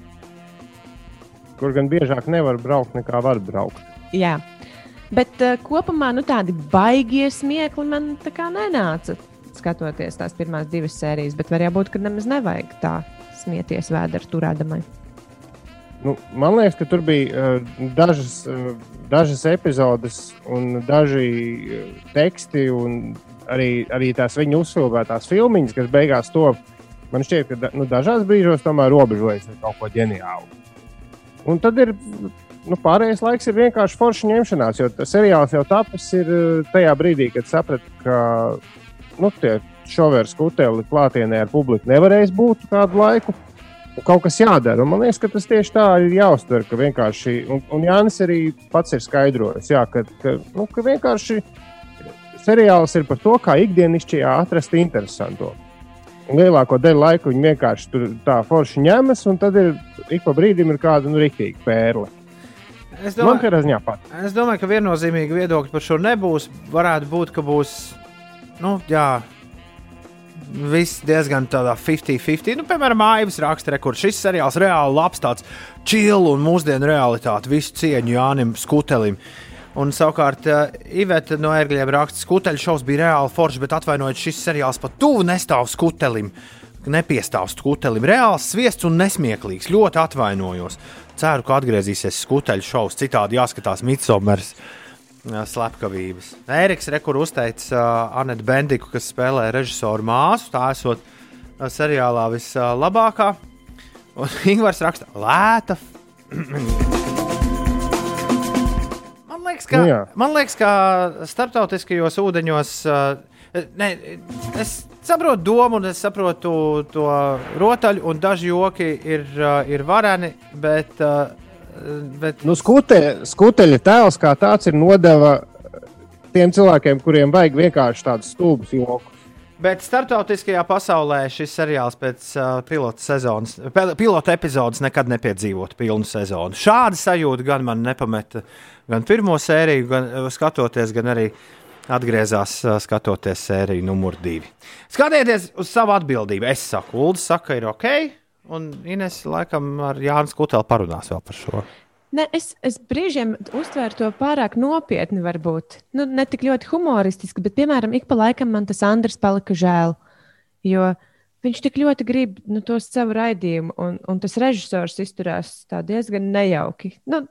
kur gan biežāk nevar braukt, nekā var braukt. Jā. Bet uh, kopumā nu, tādi baigie smiekli man tā kā nenāca. Skatoties tās pirmās divas sērijas, bet var būt, ka nemaz nevajag tā smieties vēdera turēdamai. Nu, man liekas, ka tur bija uh, dažas, uh, dažas epizodes un daži uh, teksti, un arī, arī tās viņa uzfilmētās filmiņas, kas beigās to man šķiet, ka da, nu, dažās brīžos tomēr robežojas ar kaut ko ģeniālu. Un tad ir nu, pārējais laiks, ir vienkārši forša ņemšanās, jo tas seriāls jau tapis ir tajā brīdī, kad sapratu, ka nu, tie šovēri skuteli klātienē ar publiku nevarēs būt kādu laiku. Kaut kas jādara. Un man liekas, ka tas tieši tā ir jāuztver. Ka vienkārši, un, un Jānis arī pats ir skaidrojis, jā, ka, ka, nu, ka vienkārši seriāls ir par to, kā ikdienišķajā atrast interesantu. Un lielāko daļu laika viņi vienkārši tur tā forši ņemas, un tad ir ik pa brīdim ir kāda nu, rīktīga pērle. Es domāju, es domāju, ka viennozīmīgi viedokļi par šo nebūs. Varētu būt, ka būs. Nu, jā, Viss diezgan tādā 50-50. Nu, piemēram, Aivas raksta, kur šis seriāls reāli labs, tāds čilu un mūsdienu realitāti. Visu cieņu Jānim Skutelim. Un savukārt, uh, Iveta no ērgļiem raksta, ka skuteļu šovs bija reāli foršs, bet atvainojiet, šis seriāls pat tuvu nestāv skutelim. Nepiestāv skutelim. Reāls sviests un nesmieklīgs. Ļoti atvainojos. Ceru, ka atgriezīsies skuteļu šovs. Citādi jāskatās Midsomers uh, slepkavības. Eriks Rekur uzteica uh, Anetu Bendiku, kas spēlē režisoru māsu. Tā esot uh, seriālā vislabākā. Un Ingūns raksta, lēta. man, liekas, ka, Nu man liekas, ka starptautiskajos ūdeņos. Uh, ne, es saprotu domu, un es saprotu to rotaļu, un daži joki ir, uh, ir vareni, bet. Uh, bet Nu, skute, skuteļa tēls kā tāds ir nodeva tiem cilvēkiem, kuriem vajag vienkārši tādus stulbus jokus. Bet starptautiskajā pasaulē šis seriāls pēc uh, pilota sezonas, pilota epizodes nekad nepiedzīvot pilnu sezonu. Šāda sajūta gan man nepameta gan pirmo sēriju, gan uh, skatoties, gan arī atgriezās ā, skatoties sēriju numur divi. Skatieties uz savu atbildību. Es saku, Ulu saka, ir ok. Un Ines laikam ar Jānis Kutelu parunās vēl par šo. Ne, es, es brīžiem uztvēru to pārāk nopietni, varbūt. Nu, ne tik ļoti humoristiski, bet, piemēram, ik pa laikam man tas Andris palika žēl. Jo viņš tik ļoti grib nu, to savu raidījumu, un, un tas režisors izturās tā diezgan nejauki. Nu,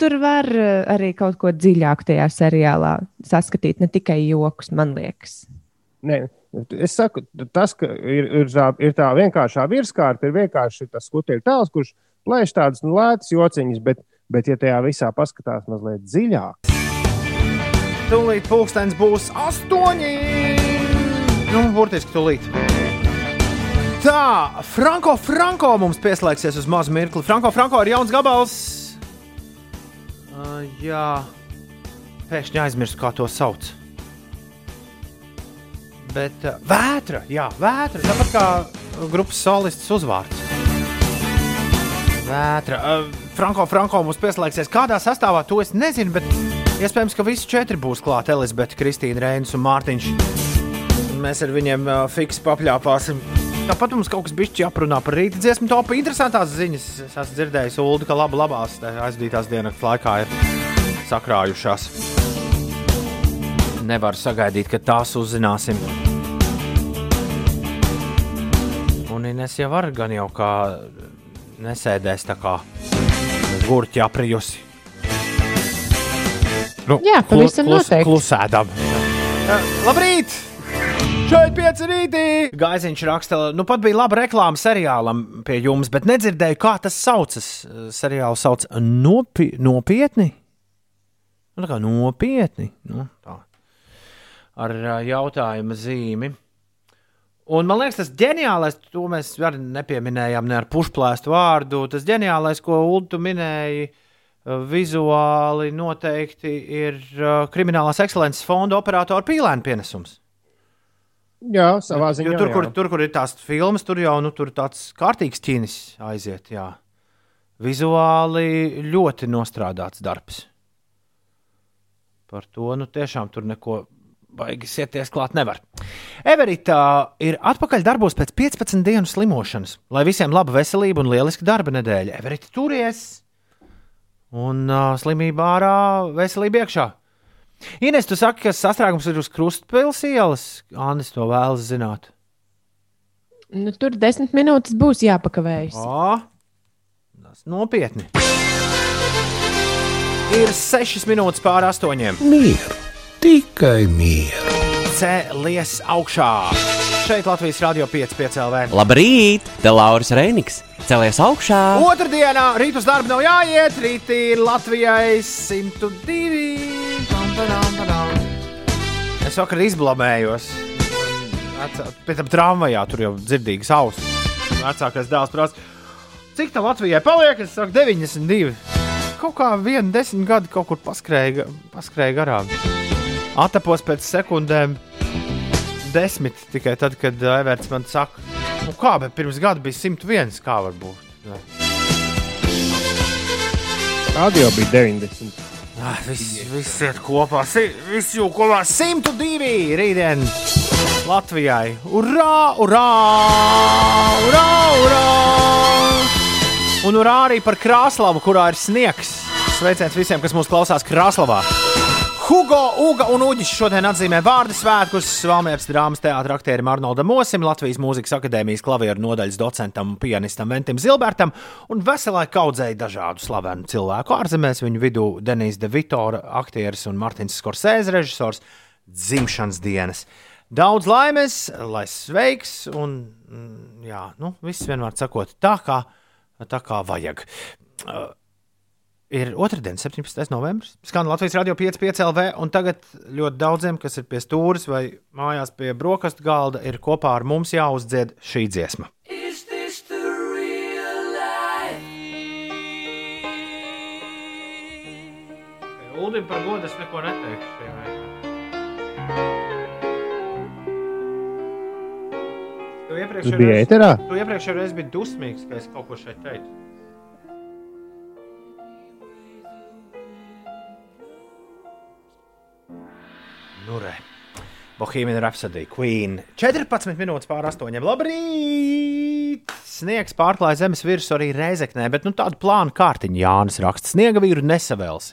tur var eh, arī kaut ko dziļāku tajā seriālā saskatīt, ne tikai joks, man liekas. Nē, es saku, tas, ka ir, ir, tā, ir tā vienkāršā virskārta, ir vienkārši tas skuteļu tēls, kurš plēš tādas nu, lētas jociņas, bet, bet, ja tajā visā paskatās mazliet dziļāk, Tūlīt pulkstenis būs astoņi. Nu, burtiski tūlīt. Tā, Franko, Franko mums pieslēgsies uz mazu mirkli. Franko, Franko ir jauns gabals. Uh, jā, pēkšņi aizmirsu, kā to sauc. Bet uh, vētra, jā, vētra. Tāpat kā grupas solists uzvārds. Vētra. Uh, Franko, Franko mums pieslēgsies. Kādā sastāvā to es nezinu, bet iespējams, ka visi četri būs klāt. Elizabete, Kristīna, Reinis un Mārtiņš. Mēs ar viņiem uh, fiks papļāpāsim. Tāpat mums kaut kas bija jāprunā par rīta dziesmu topu. Interesantās ziņas. Es esmu dzirdējis, Ulu, ka laba labās aizdītās dienas laikā ir sakrājušās. Nevar sagaidīt, ka tās uzzināsim. Un Ines jau var gan jau kā nesēdēs tā kā gurķi aprijusi. Nu, Jā, pavisam noteikti. Klusēdam. Uh, labrīt! Šeit pieci rītī! Gaiziņš raksta, nu pat bija laba reklāma seriālam pie jums, bet nedzirdēju, kā tas saucas. Seriālu sauc nopi nopietni. Nu, tā kā nopietni. Nu, tā. Ar jautājuma zīmi. Un man liekas, tas ģeniālais, to mēs arī nepieminējām ne ar pušplēstu vārdu. Tas ģeniālais, ko Ulu minēja, vizuāli noteikti ir Kriminālās ekscelences fonda operatora pīlēna pienesums. jā, savā ziņā. Jo tur, kur, jā. tur, kur ir tās filmas, tur jau nu, tur tāds kārtīgs ķīnis aiziet. Jā. Vizuāli ļoti nostrādāts darbs. Par to nu, tiešām tur neko baigi sieties klāt nevar. Everita ir atpakaļ darbos pēc 15 dienu slimošanas. Lai visiem laba veselība un lieliska darba nedēļa. Everita turies! Un uh, slimība ārā, veselība iekšā. Ines, tu saki, ka sastrēgums ir uz krustpils ielas. Annis to vēlas zināt. Nu, tur desmit minūtes būs jāpakavējas. O, tas nopietni. Ir 6 minūtes pāri astoņiem. Mieru, tikai mieru. Cēlies augšā. Šeit Latvijas Rādio 5,5 LV. Labrīt! Te Lauris Reiniks! Celies augšā! Otradienā rīt uz darbu nav jāiet. Rīt ir Latvijai 102. Pam, padam, padam. Es vakar izblamējos. Pēc tam tramvajā tur jau dzirdīgas ausis. Vecākais dēls prasa, cik tā Latvijai paliek? Es saku, 92. Kaut kā viena desmit gadi kaut kur paskrēja, paskrēja garām. Atapos pēc sekundēm desmit tikai tad, kad ā, Everts man saka, nu kā, bet pirms gada bija 101. Kā var būt? Jā. Radio bija 90. Ah, viss, viss iet kopā. Viss jau kopā 102 rītdien Latvijai. Urā, urā, urā, urā! Un urā arī par Krāslavu, kurā ir sniegs. Sveiciens visiem, kas mūs klausās Krāslavā. Hugo, Uga un Uģis šodien atzīmē vārdu svētkus Valmieras drāmas teātra aktierim Arnoldam Mosim, Latvijas Mūzikas akadēmijas klavieru nodaļas docentam un pianistam Ventim Zilbertam un veselai kaudzēji dažādu slavenu cilvēku ārzemēs. Viņu vidū Denīs De Vitora, aktieris un Martins Skorsēze režisors dzimšanas dienas. Daudz laimes, lai sveiks un, mm, jā, nu, viss vienmēr sakot tā, kā, tā kā vajag. Uh, Ir otrdiena, 17. novembris. Skan Latvijas radio 5,5 LV. Un tagad ļoti daudziem, kas ir pie stūres vai mājās pie brokastu galda, ir kopā ar mums jāuzdzied šī dziesma. Uldim par godu es neko neteikšu. Tu iepriekš Tu biji ēterā? Tu iepriekš jau reiz biji dusmīgs, ka es kaut ko šeit teicu. Nu, re. Bohēmija Rhapsody, Queen. 14 minūtes pār 8. Labrīt! Sniegs pārklāja zemes virsmu arī reizeknē, bet nu, tādu plānu kārtiņu Jānis raksta. Sniega vīru nesavēls.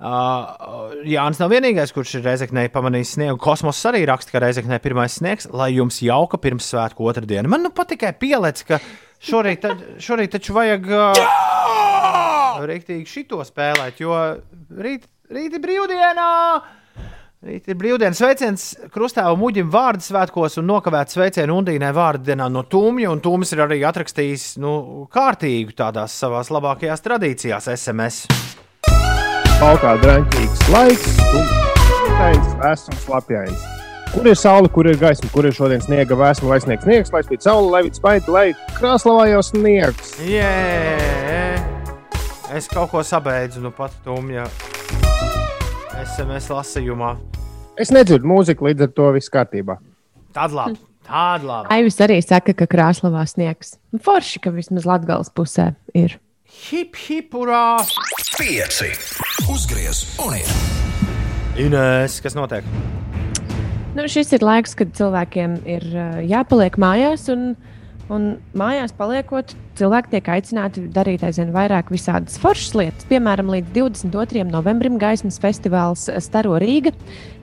Uh, Jānis nav vienīgais, kurš ir reizeknē pamanījis sniegu. Kosmos arī raksta, ka reizeknē pirmais sniegs, lai jums jauka pirms svētku otrdiena. Man nu pat tikai pielēc, ka šorīt, tad, šorīt taču vajag uh, rīktīgi šito spēlēt, jo rīt, rīt ir brīvdienā! Rīt ir brīvdienas sveiciens Krustāvam Muģim vārdu svētkos un nokavēts sveicienu Undīnai vārdu dienā no Tūmja. Un Tūmis ir arī atrakstījis nu, kārtīgu tādās savās labākajās tradīcijās SMS. Paukā drāmīgs laiks, tumšs, esams lapjājs. Kur ir saule, kur ir gaisma, kur ir šodien sniega vēsma, lai sniegs sniegs, lai spīd saule, lai vidus spaidi, lai krāslavā jau sniegs. Jē, es kaut ko sabeidzu nu pat Tūmja SMS lasījumā. Es nedzirdu mūziku, līdz ar to viss kārtībā. Tāda labi. Tāda labi. Aivis arī saka, ka Krāslavā sniegs. Forši, ka vismaz Latgales pusē ir. Hip, hip, urā! Pieci. Uzgriez un ir. Inês, kas notiek? Nu, šis ir laiks, kad cilvēkiem ir jāpaliek mājās, un, un mājās paliekot, cilvēki tiek aicināti darīt aizvien vairāk visādas foršas lietas. Piemēram, līdz 22. novembrim gaismas festivāls Staro Rīga.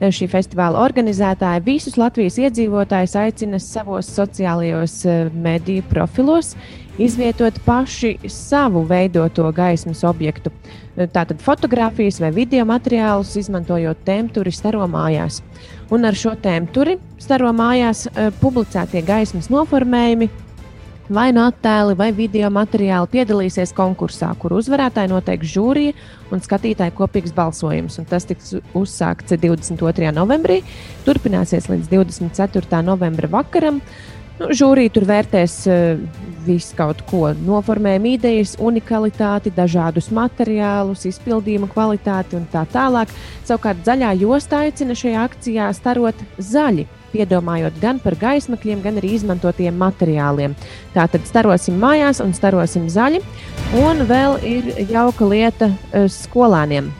Šī festivāla organizētāji visus Latvijas iedzīvotājus aicina savos sociālajos uh, mediju profilos izvietot paši savu veidoto gaismas objektu. Tātad fotografijas vai video materiālus izmantojot tēmturi staro mājās. Un ar šo tēmturi staro mājās uh, publicētie gaismas noformējumi vai no attēli vai video materiāli piedalīsies konkursā, kur uzvarētāji noteiks žūrija un skatītāju kopīgs balsojums. Un tas tiks uzsākts 22. novembrī, turpināsies līdz 24. novembra vakaram. Nu, žūrija tur vērtēs uh, visu kaut ko, noformējumu idejas, unikalitāti, dažādus materiālus, izpildījuma kvalitāti un tā tālāk. Savukārt zaļā josta aicina šajā akcijā starot zaļi piedomājot gan par gaismakļiem, gan arī izmantotiem materiāliem. Tātad starosim mājās un starosim zaļi. Un vēl ir jauka lieta uh, skolāniem.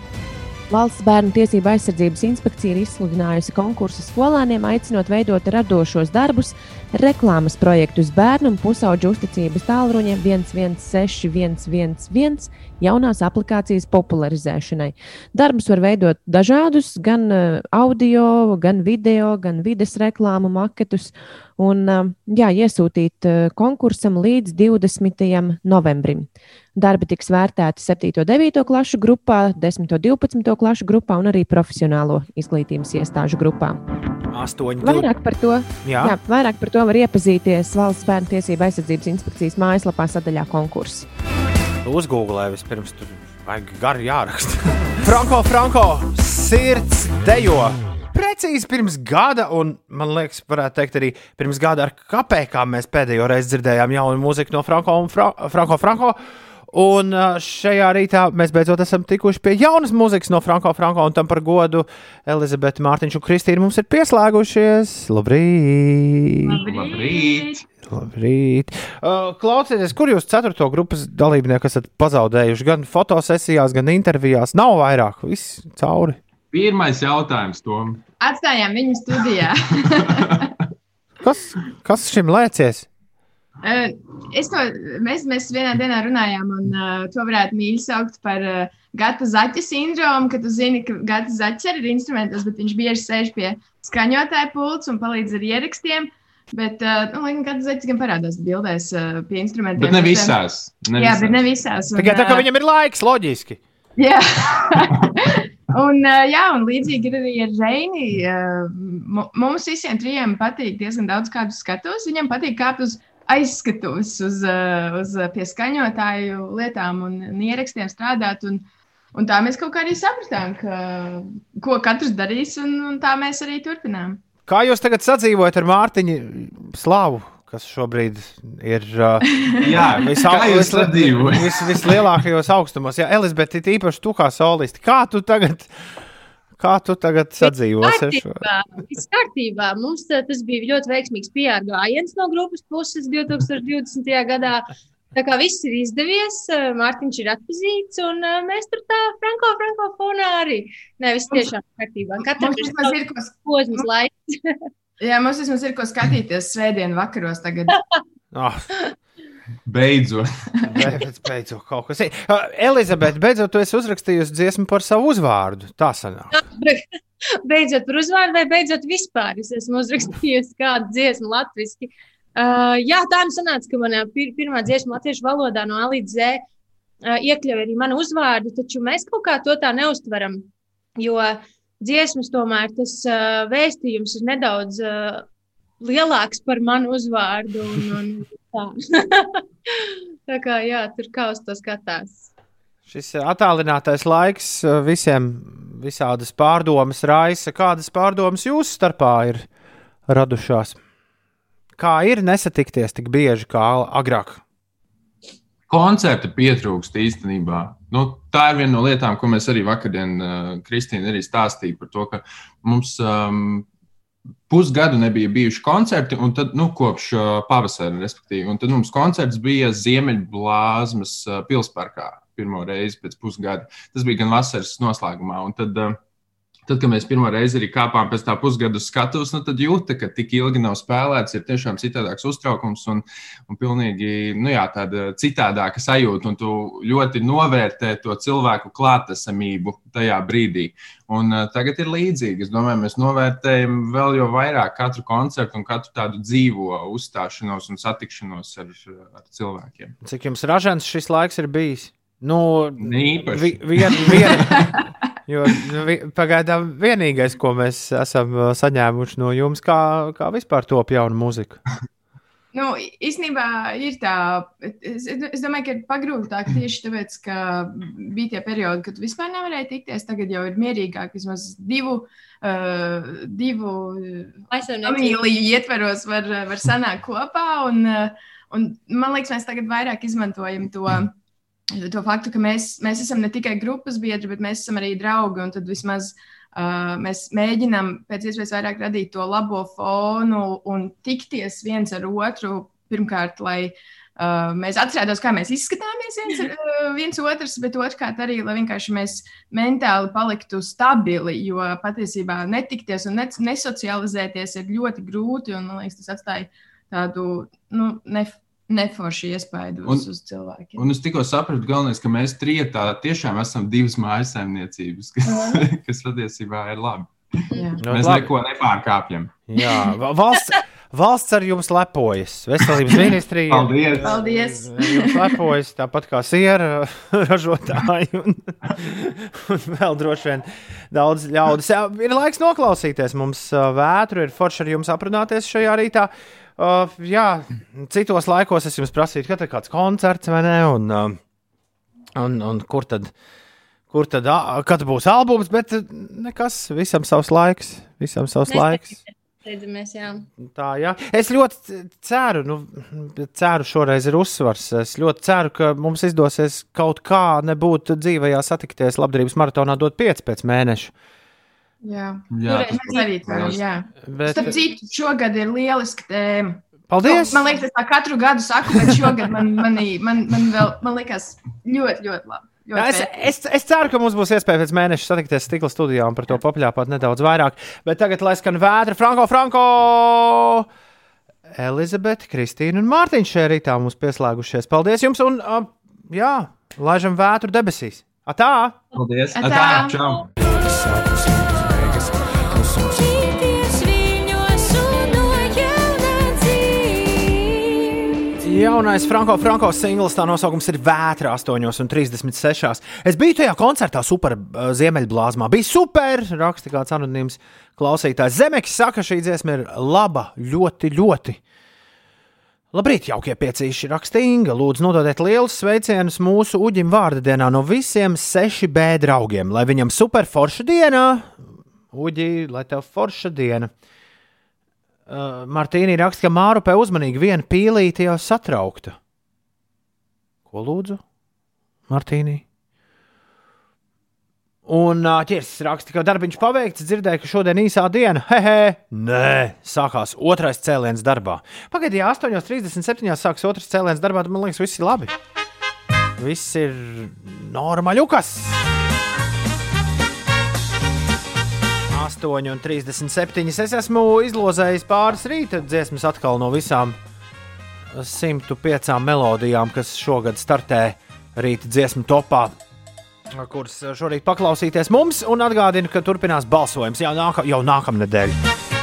Valsts bērnu tiesību aizsardzības inspekcija ir izsludinājusi konkursu skolāniem, aicinot veidot radošos darbus, reklāmas projektus bērnu un pusauģu uzticības tālruņiem 116111 jaunās aplikācijas popularizēšanai. Darbus var veidot dažādus, gan uh, audio, gan video, gan vides reklāmu maketus. Un, uh, jā, iesūtīt uh, konkursam līdz 20. novembrim. Darbi tiks vērtēti 7. un 9. klasu grupā, 10. un 12. klasu grupā un arī profesionālo izglītības iestāžu grupā. Astoņi. Vairāk par to, Jā. jā, vairāk par to var iepazīties Valsts bērnu tiesību aizsardzības inspekcijas mājaslapā sadaļā konkursi. Uzgooglē vispirms tur vajag gari jāraksta. Franko, Franko, sirds dejo! Precīzi pirms gada, un man liekas, varētu teikt, arī pirms gada ar kāpēkām mēs pēdējo reizi dzirdējām jaunu mūziku no Franko un Fra Franko. Franko. Un šajā rītā mēs beidzot esam tikuši pie jaunas mūzikas no Franko Franko, un tam par godu Elizabete Mārtiņš un Kristīna mums ir pieslēgušies. Labrīt! Labrīt! Labrīt. Uh, klausieties, kur jūs ceturto grupas dalībnieku esat pazaudējuši? Gan fotosesijās, gan intervijās. Nav vairāk, viss cauri. Pirmais jautājums, Tom. Atstājām viņu studijā. Kas, kas šim lēcies? Es to, mēs, mēs vienā dienā runājām, un uh, to varētu mīļi saukt par uh, gata zaķa sindromu, ka tu zini, ka gata zaķis arī ir instrumentos, bet viņš bieži sēž pie skaņotāja pults un palīdz ar ierakstiem. Bet, uh, nu, laikam, gata zaķis gan parādās bildēs uh, pie instrumentiem. Bet ne visās. Ne jā, visās. bet ne visās. un, Tikai tā, ka viņam ir laiks, loģiski. Jā, un, jā, un līdzīgi ir arī ar Reini. Mu- mums visiem trijiem patīk diezgan daudz kādu skatus. Viņam patīk kāpt uz aizskatus, uz, uh, uz uh, pieskaņotāju lietām un, ierakstiem strādāt. Un, un tā mēs kaut kā arī sapratām, ka, ko katrs darīs, un, un tā mēs arī turpinām. Kā jūs tagad sadzīvojat ar Mārtiņu Slāvu? Kas šobrīd ir uh, Jā, kā jūs sadzīvojat? vis, vislielākajos augstumos? Jā, Elizabete, īpaši tu kā solisti. Kā tu tagad, kā tu tagad sadzīvosi ar šo? Viss kārtībā. Mums tā, tas bija ļoti veiksmīgs PR gājiens no grupas puses 2020. gadā. Tā kā viss ir izdevies, eh, Mārtiņš ir atpazīts, un eh, mēs tur tā franko, franko fonā arī. Nē, viss tiešām kārtībā. Katram Mums ir savs ir ko- posms laiks. Jā, mums vismaz ir ko skatīties svētdien vakaros tagad. Oh, Beidzot. beidzot, kaut kas. ir. Uh, Elizabete, beidzot, tu esi uzrakstījusi dziesmu par savu uzvārdu. Tā sanāk. beidzot par uzvārdu, vai beidzot vispār es esmu uzrakstījusi kādu dziesmu latviešu. Uh, jā, tā nu sanāca, ka manā pir pirmā dziesma latviešu valodā no A līdz Z uh, iekļauj arī manu uzvārdu, taču mēs kaut kā to tā neustveram. Jo dziesmas tomēr tas uh, vēstījums ir nedaudz uh, lielāks par manu uzvārdu. Un, un tā. tā kā jā, tur kā uz to skatās. Šis attālinātais laiks uh, visiem visādas pārdomas raisa. Kādas pārdomas jūsu starpā ir radušās? Kā ir nesatikties tik bieži kā agrāk? Koncerta pietrūkst īstenībā. Nu, tā ir viena no lietām, ko mēs arī vakardien, uh, Kristīna, arī stāstīja par to, ka mums um, pusgadu nebija bijuši koncerti, un tad, nu, kopš uh, pavasara, respektīvi, un tad mums koncerts bija Ziemeļblāzmas uh, pilsparkā pirmo reizi pēc pusgada. Tas bija gan vasaras noslēgumā, un tad, uh, tad kad mēs pirmo reizi arī kāpām pēc tā pusgada skatuves, nu, tad jūta, ka tik ilgi nav spēlēts, ir tiešām citādāks uztraukums un, un pilnīgi nu, jā, tāda citādāka sajūta. Un tu ļoti novērtē to cilvēku klātesamību tajā brīdī. Un, uh, tagad ir līdzīgi. Es domāju, mēs novērtējam vēl jau vairāk katru koncertu un katru tādu dzīvo uzstāšanos un satikšanos ar, ar cilvēkiem. Cik jums ražants šis laiks ir bijis? Nu, Īpaši. vi, vien, vien, jo nu, vi, pagaidām vienīgais, ko mēs esam uh, saņēmuši no jums, kā, kā vispār top jaunu mūziku. Nu, īstenībā ir tā, es, es domāju, ka ir pagrūtāk tieši tāpēc, ka bija tie periodi, kad vispār nevarēja tikties. Tagad jau ir mierīgāk, vismaz divu, uh, divu familiju ietveros var, var sanākt kopā. Un, uh, un man liekas, mēs tagad vairāk izmantojam to. To faktu, ka mēs, mēs esam ne tikai grupas biedri, bet mēs esam arī draugi. Un tad vismaz uh, mēs mēģinām pēc iespējas vairāk radīt to labo fonu un tikties viens ar otru. Pirmkārt, lai uh, mēs atcerētos, kā mēs izskatāmies viens, ar, uh, viens otrs, bet otrkārt arī, lai vienkārši mēs mentāli paliktu stabili. Jo patiesībā netikties un ne, nesocializēties ir ļoti grūti. Un, man liekas, tas atstāja tādu nu, nef neforši iespaidu uz, Un- uz cilvēkiem. Un es tikko sapratu, galvenais, ka mēs trijotā tiešām esam divas mājas saimniecības, kas, kas patiesībā ir labi. Jā. Mēs labi. neko nepārkāpjam. Jā, va- valsts, valsts ar jums lepojas. Veselības ministrija. Paldies. Paldies. Jums lepojas tāpat kā siera ražotāji. Un, un vēl droši vien daudz ļaudis. Jā, ir laiks noklausīties. Mums vētru ir forši ar jums aprunāties šajā rītā. Uh, jā, citos laikos es jums prasīju, kad ir kāds koncerts vai ne, un, uh, un, un kur tad, kur tad, ā, kad būs albums, bet uh, nekas, visam savs laiks, visam savs laiks. Steidzamies, jā. Tā, jā. Es ļoti ceru, nu, ceru, šoreiz ir uzsvars. Es ļoti ceru, ka mums izdosies kaut kā nebūt dzīvajā satikties labdarības maratonā, dot 5 pēc mēneša. Jā, Jā, arī. Jā. Bet- Starp citu, šogad ir lieliska tēma. Paldies! Nu, man liekas, es tā katru gadu saku, bet šogad man, manī, man, man, vēl, man liekas ļoti, ļoti labi. Jā, es, es, es ceru, ka mums būs iespēja pēc mēneša satikties stikla studijā un par to papļāpāt nedaudz vairāk. Bet tagad, lai skan vētra, Franko, Franko! Elizabete, Kristīna un Mārtiņš šajā rītā mums pieslēgušies. Paldies jums! Un, uh, jā, laižam vētru debesīs! Atā! Paldies! Atā! Atā! Čau! Jaunais Franko Franko singls, tā nosaukums ir Vētra 8,36. Es biju tajā koncertā, super uh, Ziemeļblāzmā. Bija super, raksta kāds anonīms klausītājs. Zemeks saka, šī dziesma ir laba, ļoti, ļoti. Labrīt, jaukie piecīši rakstīga. Lūdzu, nododiet lielus sveicienus mūsu uģim vārda dienā no visiem 6B draugiem, lai viņam super forša diena. Uģi, lai tev forša diena. Uh, Martīna raksta, ka Mārupē uzmanīgi viena pīlīte jau satraukta. Ko lūdzu? Martīnī. Un ā, ķirsis raksta, ka darbiņš paveikts, dzirdēju, ka šodien īsā diena. Hehe, nē, sākās otrais cēliens darbā. Pagaidiet, ja 8.37. sāksies otrs cēliens darbā, tad man liekas, viss ir labi. Viss ir normāļukas. 8,37. Es esmu izlozējis pāris rīta dziesmas atkal no visām 105 melodijām, kas šogad startē rīta dziesmu topā kuras šorīt paklausīties mums, un atgādinu, ka turpinās balsojums jau, nāka, jau nākamnedēļ.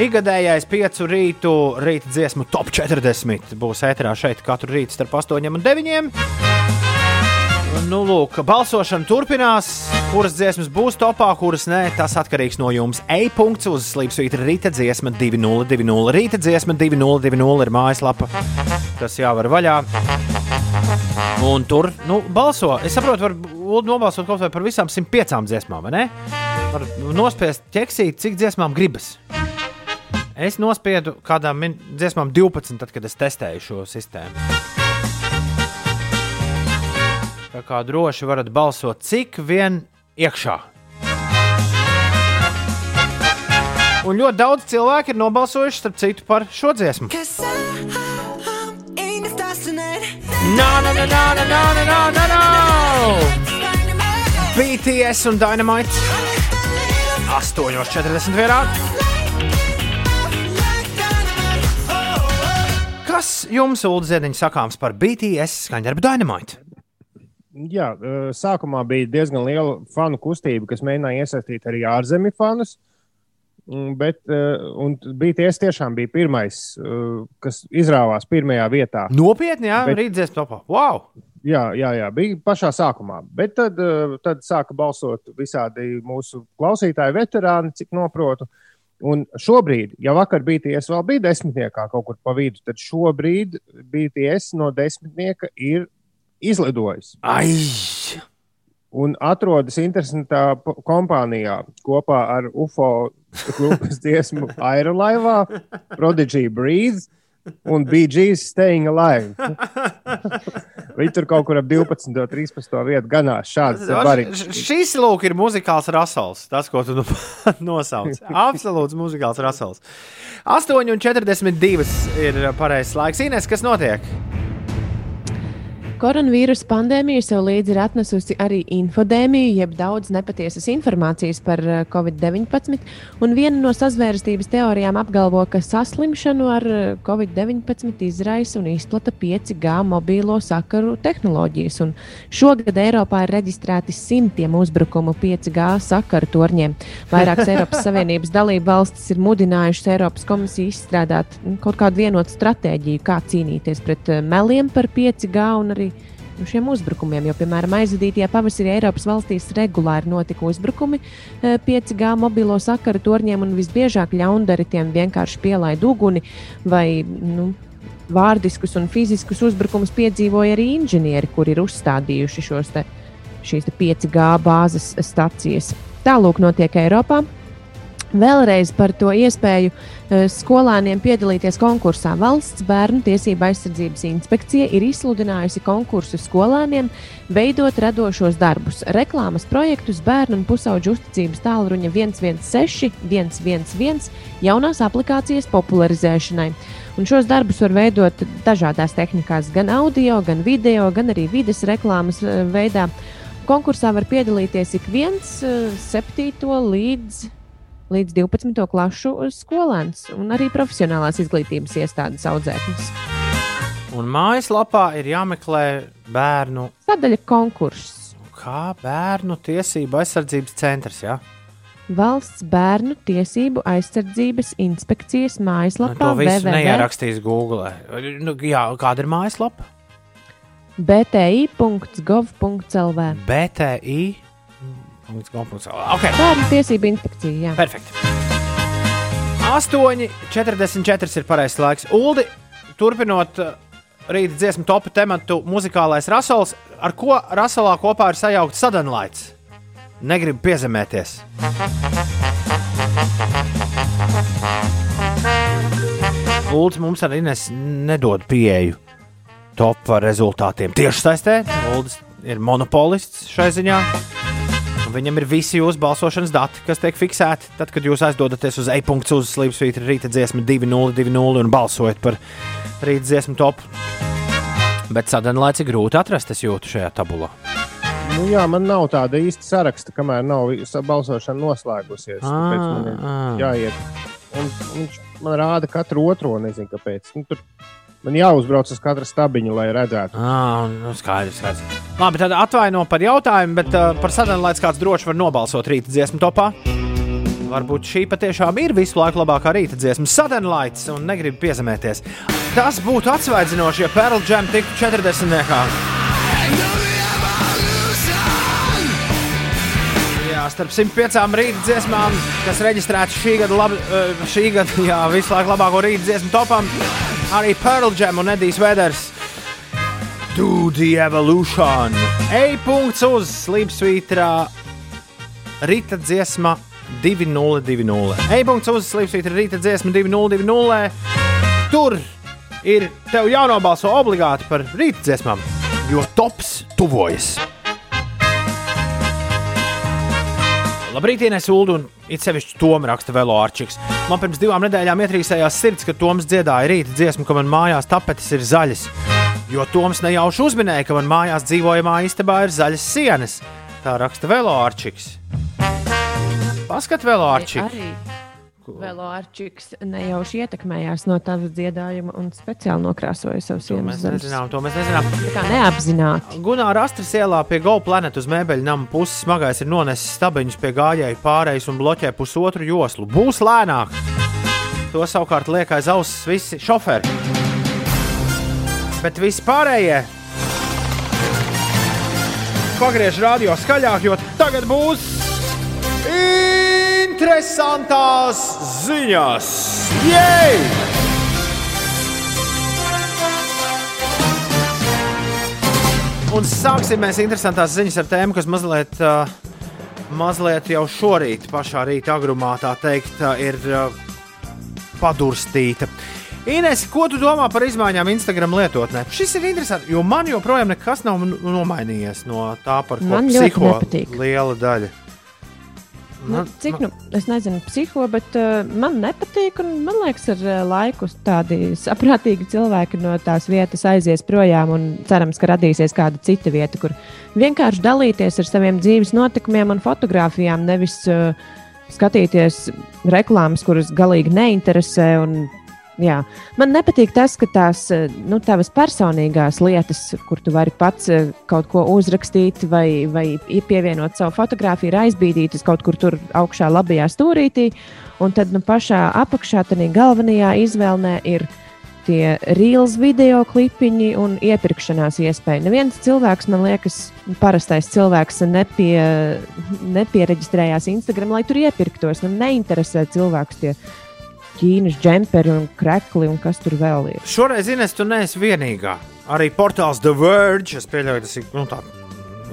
Ikgadējais piecu rītu rīta dziesmu top 40 būs ēterā šeit katru rītu starp 8 un 9. Nu, lūk, balsošana turpinās. Kuras dziesmas būs topā, kuras nē, tas atkarīgs no jums. E-punkts uz slīpsvītra rīta dziesma 2020. Rīta dziesma 2020 ir mājaslapa, kas jāvar vaļā. Un tur nu, balso. Es saprotu, var nobalsot kaut vai par visām 105 dziesmām, vai ne? Var nospiest ķeksīt, cik dziesmām gribas. Es nospiedu kādām dziesmām 12, tad, kad es testēju šo sistēmu. Tā kā droši varat balsot, cik vien iekšā. Un ļoti daudz cilvēku ir nobalsojuši, starp citu, par šo dziesmu. No, no, no, no, no, no, no, no, no! BTS un Dynamite 8,41. Kas jums, Ulu Ziedņš, sakāms par BTS skaņdarbu Dynamite? Jā, eh, sākumā bija diezgan liela fanu kustība, kas mēģināja iesaistīt arī ārzemju fanus. Mm, Bet uh, BTS tiešām bija pirmais, uh, kas izrāvās pirmajā vietā. Nopietni, jā, Bet- rītdienas topā. Wow! Jā, jā, jā, bija pašā sākumā. Bet tad, tad sāka balsot visādi mūsu klausītāji, veterāni, cik noprotu. Un šobrīd, ja vakar BTS vēl bija desmitniekā kaut kur pa vidu, tad šobrīd BTS no desmitnieka ir izlidojis. Ai! Un atrodas interesantā kompānijā kopā ar UFO grupas dziesmu Aerolaivā, Prodigy Breeze un BG's Staying Alive. Viņi tur kaut kur ap 12. un 13. vietu ganās. Šāds. Š- Šis lūk ir muzikāls rasels. Tas, ko tu nu nosauc. Absolūts muzikāls rasels. 8,42 ir pareizais laiks. Ines, kas notiek? Koronavīrusa pandēmija sev līdzi ir atnesusi arī infodēmiju, jeb daudz nepatiesas informācijas par eh, covid-19. Un viena no sazvērstības teorijām apgalvo, ka saslimšanu ar eh, covid-19 izraisa un izplata 5G mobīlo sakaru tehnoloģijas. Un šogad Eiropā ir reģistrēti simtiem uzbrukumu 5G sakaru torņiem. Vairākas Eiropas Savienības dalību valstis ir mudinājušas Eiropas komisiju izstrādāt mm, kaut kādu vienotu stratēģiju, kā cīnīties pret eh, meliem par 5G un arī nu, šiem uzbrukumiem. Jo, piemēram, aizvadītajā pavasarī Eiropas valstīs regulāri notika uzbrukumi eh, 5G mobilo sakaru torņiem, un visbiežāk ļaundari tiem vienkārši pielaida uguni vai nu, vārdiskus un fiziskus uzbrukumus piedzīvoja arī inženieri, kuri ir uzstādījuši šos te, šīs te 5G bāzes stacijas. Tālūk notiek Eiropā. Vēlreiz par to iespēju eh, skolāniem piedalīties konkursā. Valsts bērnu tiesība aizsardzības inspekcija ir izsludinājusi konkursu skolāniem veidot radošos darbus, reklāmas projektus bērnu un pusauģu uzticības tālruņa 116, 111, jaunās aplikācijas popularizēšanai. Un šos darbus var veidot dažādās tehnikās, gan audio, gan video, gan arī vides reklāmas eh, veidā. Konkursā var piedalīties ik viens eh, 7. līdz līdz 12. klasu skolēns un arī profesionālās izglītības iestādes audzēknis. Un mājaslapā ir jāmeklē bērnu. Sadaļa konkurss. Kā bērnu tiesību aizsardzības centrs? Ja? Valsts bērnu tiesību aizsardzības inspekcijas Nu, mājaslapā to visu www. neierakstīs Google. Nu, jā, kāda ir mājaslapa? bti.gov.lv. BTI. Okay. Bērnu tiesību inspekcija. Jā. Perfekti. 8,44 ir pareizais laiks. Uldi, turpinot uh, rīta dziesmu topu tematu, muzikālais rasols, ar ko rasolā kopā ir sajaukts sadanlaits. Negribu piezemēties. Ulds mums arī nes, nedod pieeju top rezultātiem. Tieši saistē, Ulds ir monopolists šai ziņā. Viņam ir visi jūsu balsošanas dati, kas tiek fiksēti. Tad, kad jūs aizdodaties uz e-punktu uz Slimsvītra rīta dziesmu 2020 un balsojat par rīta dziesmu topu. Bet sadanlaici grūti atrast, es jūtu šajā tabulā. Nu, jā, man nav tāda īsta saraksta, kamēr nav balsošana noslēgusies. Tāpēc man ir jāiet. Un viņš man rāda katru otro, nezinu kāpēc. Nu, tur man jāuzbrauc uz katru stabiņu, lai redzētu. Ah, nu, skaidrs, skaidrs. Labi, tad atvaino par jautājumu, bet uh, par sadanlaici kāds droši var nobalsot rīta dziesmu topā. Varbūt šī patiešām ir visu laiku labākā rīta dziesma, sadanlaicis, un negribu piezemēties. Tas būtu atsvaidzinoši, ja Pearl Jam tiktu 40. Jā, starp 105 rīta dziesmām, kas reģistrētas šī gada, lab, šī gada jā, visu laiku labāko rīta dziesmu topam, arī Pearl Jam un Edijs Veders. Do the evolution! E-punkts uz Slipsvītra rīta dziesma 2020. E-punkts uz Slipsvītra rīta dziesma 2020. Tur ir tev jānobalso obligāti par rīta dziesmām, jo tops tuvojas. Labrīt, Inês Ulu, un it sevišķi Toms raksta Velo Arčiks. Man pirms divām nedēļām ietrīsējās sirds, kad Toms dziedāja rīta dziesmu, ka man mājās tapetes ir zaļas. Jo Toms nejauši uzminēja, ka man mājās dzīvojamā istabā ir zaļas sienas. Tā raksta Velo Arčiks. Paskat, Velo Arčiks. Arī Velo Arčiks nejauši ietekmējās no tava dziedājuma un speciāli nokrāsoja savus To mēs nezinām, to mēs nezinām. Tā kā neapzināti. Gunāra Astras ielā pie Go Planet uz mēbeļu nama puses smagais ir nonesis stabiņus pie gājēju pārējas un bloķē pusotru joslu. Būs lēnāk! To savukārt liek aiz auss visi šoferi. Bet visi pārējie pagriež radio skaļāk, jo tagad būs interesantās ziņas! Jej! Un sāksim mēs interesantās ziņas ar tēmu, kas mazliet, uh, mazliet jau šorīt, pašā rīta agrumā, tā teikt, uh, ir uh, padurstīta. Ines, ko tu domā par izmaiņām Instagram lietotnē? Šis ir interesants, jo man joprojām nekas nav nomainījies no tā, par ko Man psiho liela daļa. Nu, cik, nu, es nezinu, psiho, bet uh, man nepatīk. un Man liekas, ar uh, laiku tādi saprātīgi cilvēki no tās vietas aizies projām. un Cerams, ka radīsies kāda cita vieta, kur vienkārši dalīties ar saviem dzīves notikumiem un fotografijām, nevis uh, skatīties reklāmas, kuras galīgi neinteresē. Un, Jā. Man nepatīk tas, ka tās eh, nu, tavas personīgās lietas, kur tu vari pats eh, kaut ko uzrakstīt vai, vai pievienot savu fotografiju, ir aizbīdītas kaut kur tur augšā, labajā stūrītī. Un tad nu, pašā apakšā, tādā galvenajā izvēlnē, ir tie reels video klipiņi un iepirkšanās iespēja. Neviens cilvēks, man liekas, parastais cilvēks nepie, nepiereģistrējās Instagram, lai tur iepirktos. Nu, neinteresē cilvēkus tie ķīnas džemperi un krekli un kas tur vēl ir. Šoreiz, Ines, tu neesi vienīgā. Arī portāls The Verge, es pieļauju, tas ir nu, tā,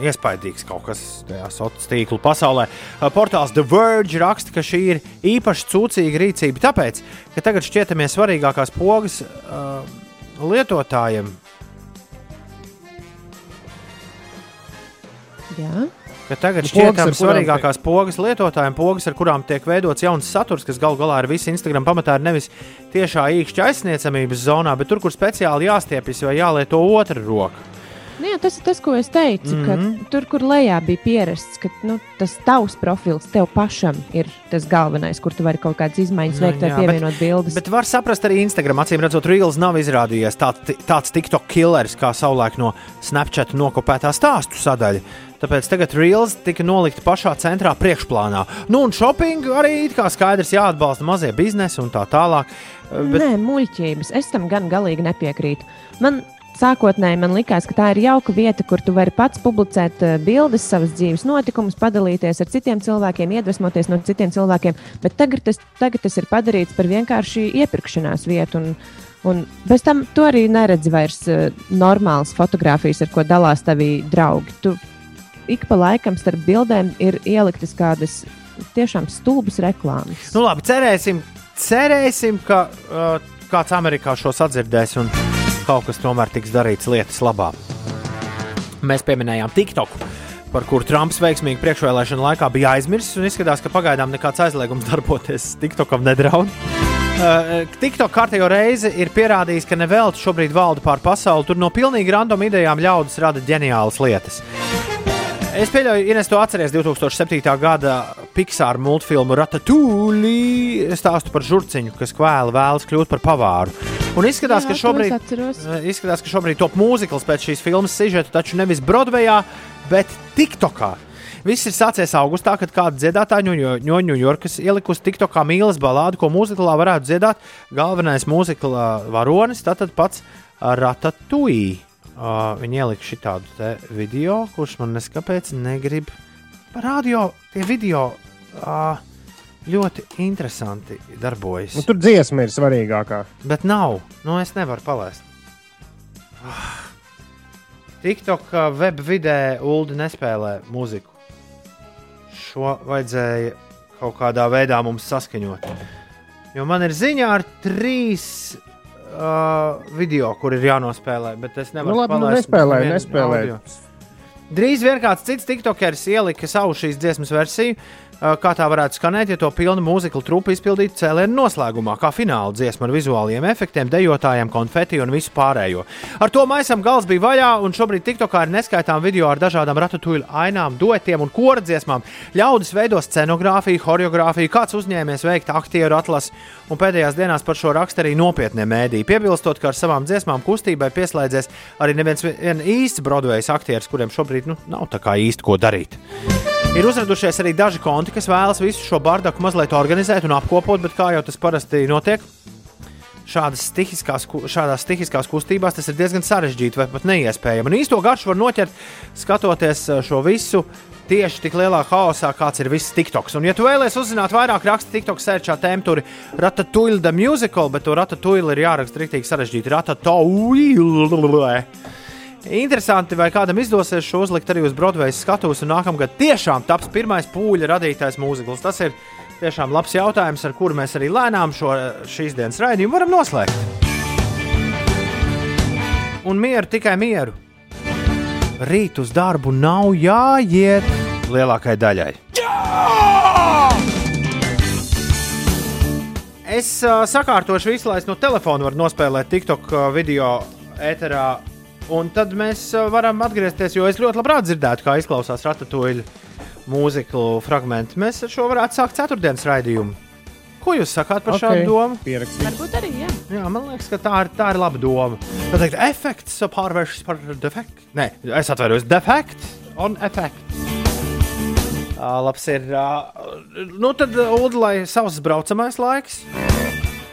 iespaidīgs kaut kas tajā sociālā tīkla pasaulē. Portāls The Verge raksta, ka šī ir īpaši cūcīga rīcība, tāpēc, ka tagad šķietamie svarīgākās pogas uh, lietotājiem Jā. Ka tagad Nu, kurām svarīgākās pogas lietotājiem, pogas, ar kurām tiek veidots jauns saturs, kas galu galā ir viss Instagram pamatā, ir nevis tiešā īkšķa aizsniedzamības zonā, bet tur, kur speciāli jāstiepjas vai jālieto otra roka. Nu, jā, tas ir tas, ko es teicu. Mm -hmm. ka tur, kur lejā bija pierasts, ka nu, tas tavs profils tev pašam ir tas galvenais, kur tu vari kaut kādas izmaiņas Nu, veikt vai pievienot bildes. Bet var saprast arī Instagram. Acīm redzot, Reels nav izrādījies tāds, tāds TikTok killers, kā savulaik no Snapchat nokopētā stāstu sadaļa. Tāpēc tagad Reels tika nolikta pašā centrā, priekšplānā. Nu, un shopping arī it kā skaidrs jāatbalsta mazie biznesi un tā tālāk. Bet... Bet, Nē, muļķības. Es tam gan galīgi nepiekrītu. Man sākotnēji man likās, ka tā ir jauka vieta, kur tu vari pats publicēt eh, bildes, savas dzīves notikumus, padalīties ar citiem cilvēkiem, iedvesmoties no citiem cilvēkiem. Bet tagad tas, tagad tas ir padarīts par vienkārši iepirkšanās vietu. Un, Un bez tam tu arī neredzi vairs uh, normālas fotogrāfijas, ar ko dalās tavi draugi. Tu ik pa laikam starp bildēm ir ieliktas kādas tiešām stulbas reklāmas. nu, labi, cerēsim, cerēsim ka uh, kāds Amerikā šo sadzirdēs un kaut kas tomēr tiks darīts lietas labā. Mēs pieminējām TikTok. par kuru Trumps veiksmīgi priekšvēlēšana laikā bija aizmirsis. Un izskatās, ka pagaidām nekāds aizliegums darboties TikTokam nedraud. Uh, TikTok kārtējo reizi ir pierādījis, ka nevelti šobrīd valda pār pasauli. Tur no pilnīgi random idejām ļaudis rada ģeniālas lietas. Es pieļauju, Ines, to atceries 2007. gada Pixar multfilmu Ratatūlī. Stāstu par žurciņu, kas kvēli vēlas kļūt par pavāru. Un izskatās, Jā, ka šobrīd, eh, izskatās, ka šobrīd top mūzikls pēc šīs filmas sižeta, taču nevis Broadwayā, bet TikTokā. Viss ir sācies augustā, kad kāda dziedātāja no Ņujorkas ielikusi TikTokā mīlas balādu, ko mūziklā varētu dziedāt galvenais mūzikla varonis, tātad pats Ratatūī. Uh, viņi ielika šādu video, kurš man neskapēc negrib. Radio tie video uh, ļoti interesanti darbojas. Nu, tur dziesma ir svarīgākā. Bet nav. Nu, es nevaru palaist. Ah. TikTok uh, web vidē Ulu nespēlē mūziku. Šo vajadzēja kaut kādā veidā mums saskaņot. Jo man ir ziņā ar trīs uh, video, kur ir jānospēlē, bet es nevaru Nu, labi, nu, palaist nespēlē, nevienu nespēlē. audio. Drīz vien kāds cits tiktokeris ielika savu šīs dziesmas versiju, uh, kā tā varētu skanēt, ja to pilnu mūziklu trupu izpildītu cēlienu noslēgumā, kā fināla dziesma ar vizuāliem efektiem, dejotājiem, konfeti un visu pārējo. Ar to maisam gals bija vaļā, un šobrīd TikTokā ir neskaitām video ar dažādām ratatuļu ainām, duetiem un kora dziesmām. Ļaudis veido scenogrāfiju, choreogrāfiju, kāds uzņēmies veikt aktieru atlasi, un pēdējās dienās par šo raksta arī nopietnie mēdīji. Piebilstot, ka ar savām dziesmām kustībai pieslēdzies arī neviens vien īsts Broadway aktieris, kuriem šobrīd nu, nav tā kā īsti ko darīt. Ir uzradušies arī daži konti, kas vēlas visu šo bardaku mazliet organizēt un apkopot, bet kā jau tas parasti notiek, šādas stihiskās, šādās stihiskās kustībās tas ir diezgan sarežģīti vai pat neiespējami. Un īsto garšu var noķert, skatoties eh, šo visu. Tieši tik lielā haosā, kāds ir viss TikToks. Un, ja tu vēlaties uzzināt vairāk, raksta TikTok sērčā tēmu, tur ir Ratatouille the musical, bet to Ratatouille ir jāraksta rīktīgi sarežģīti. Ratatouille. Interesanti, vai kādam izdosies šo uzlikt arī uz Broadway skatuves, un nākamgad tiešām taps pirmais pūļa radītais mūzikls. Tas ir tiešām labs jautājums, ar kuru mēs arī lēnām šo šīs dienas raidījumu varam noslēgt. Un mieru, tikai mieru. Rīt uz darbu nav jāiet lielākajai daļai. Es uh, sakārtošu visu, lai es no telefona varu nospēlēt TikTok video ēterā. Un tad mēs uh, varam atgriezties, jo es ļoti labprāt dzirdētu, kā izklausās ratatūļu mūziklu fragmenti. Mēs ar šo varētu sākt ceturtdienas raidījumu. Ko jūs sakāt par Ok, šādu domu? Pierakstīju. Varbūt arī, jā. Jā, man liekas, ka tā ir, tā ir laba doma. Tā teikt, efekts pārvēršas par defektu. Nē, es atvainojos, defekts un efekts. Uh, labs ir. Uh, nu, tad, Ulu, lai savs braucamais laiks.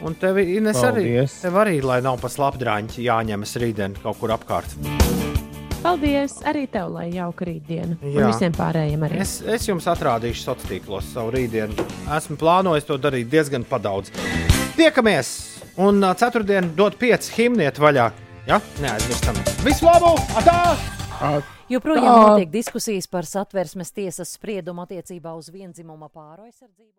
Un tev Ines arī, Paldies. tev arī, lai nav pa slapdrāņķi jāņemas rītdien kaut kur apkārt. Paldies! Arī tev, lai jauka rītdiena. Un Jā. visiem pārējiem arī. Es, es jums atrādīšu sociālos tīklos savu rītdienu. Esmu plānojis to darīt diezgan padaudz. Tiekamies! Un ceturtdien dod pieci himniet vaļā. Ja? Neaizmirstam. Visu labu! Atā! Joprojām Tā. notiek diskusijas par satversmes tiesas spriedumu attiecībā uz vienzimuma pāru aizsardzību.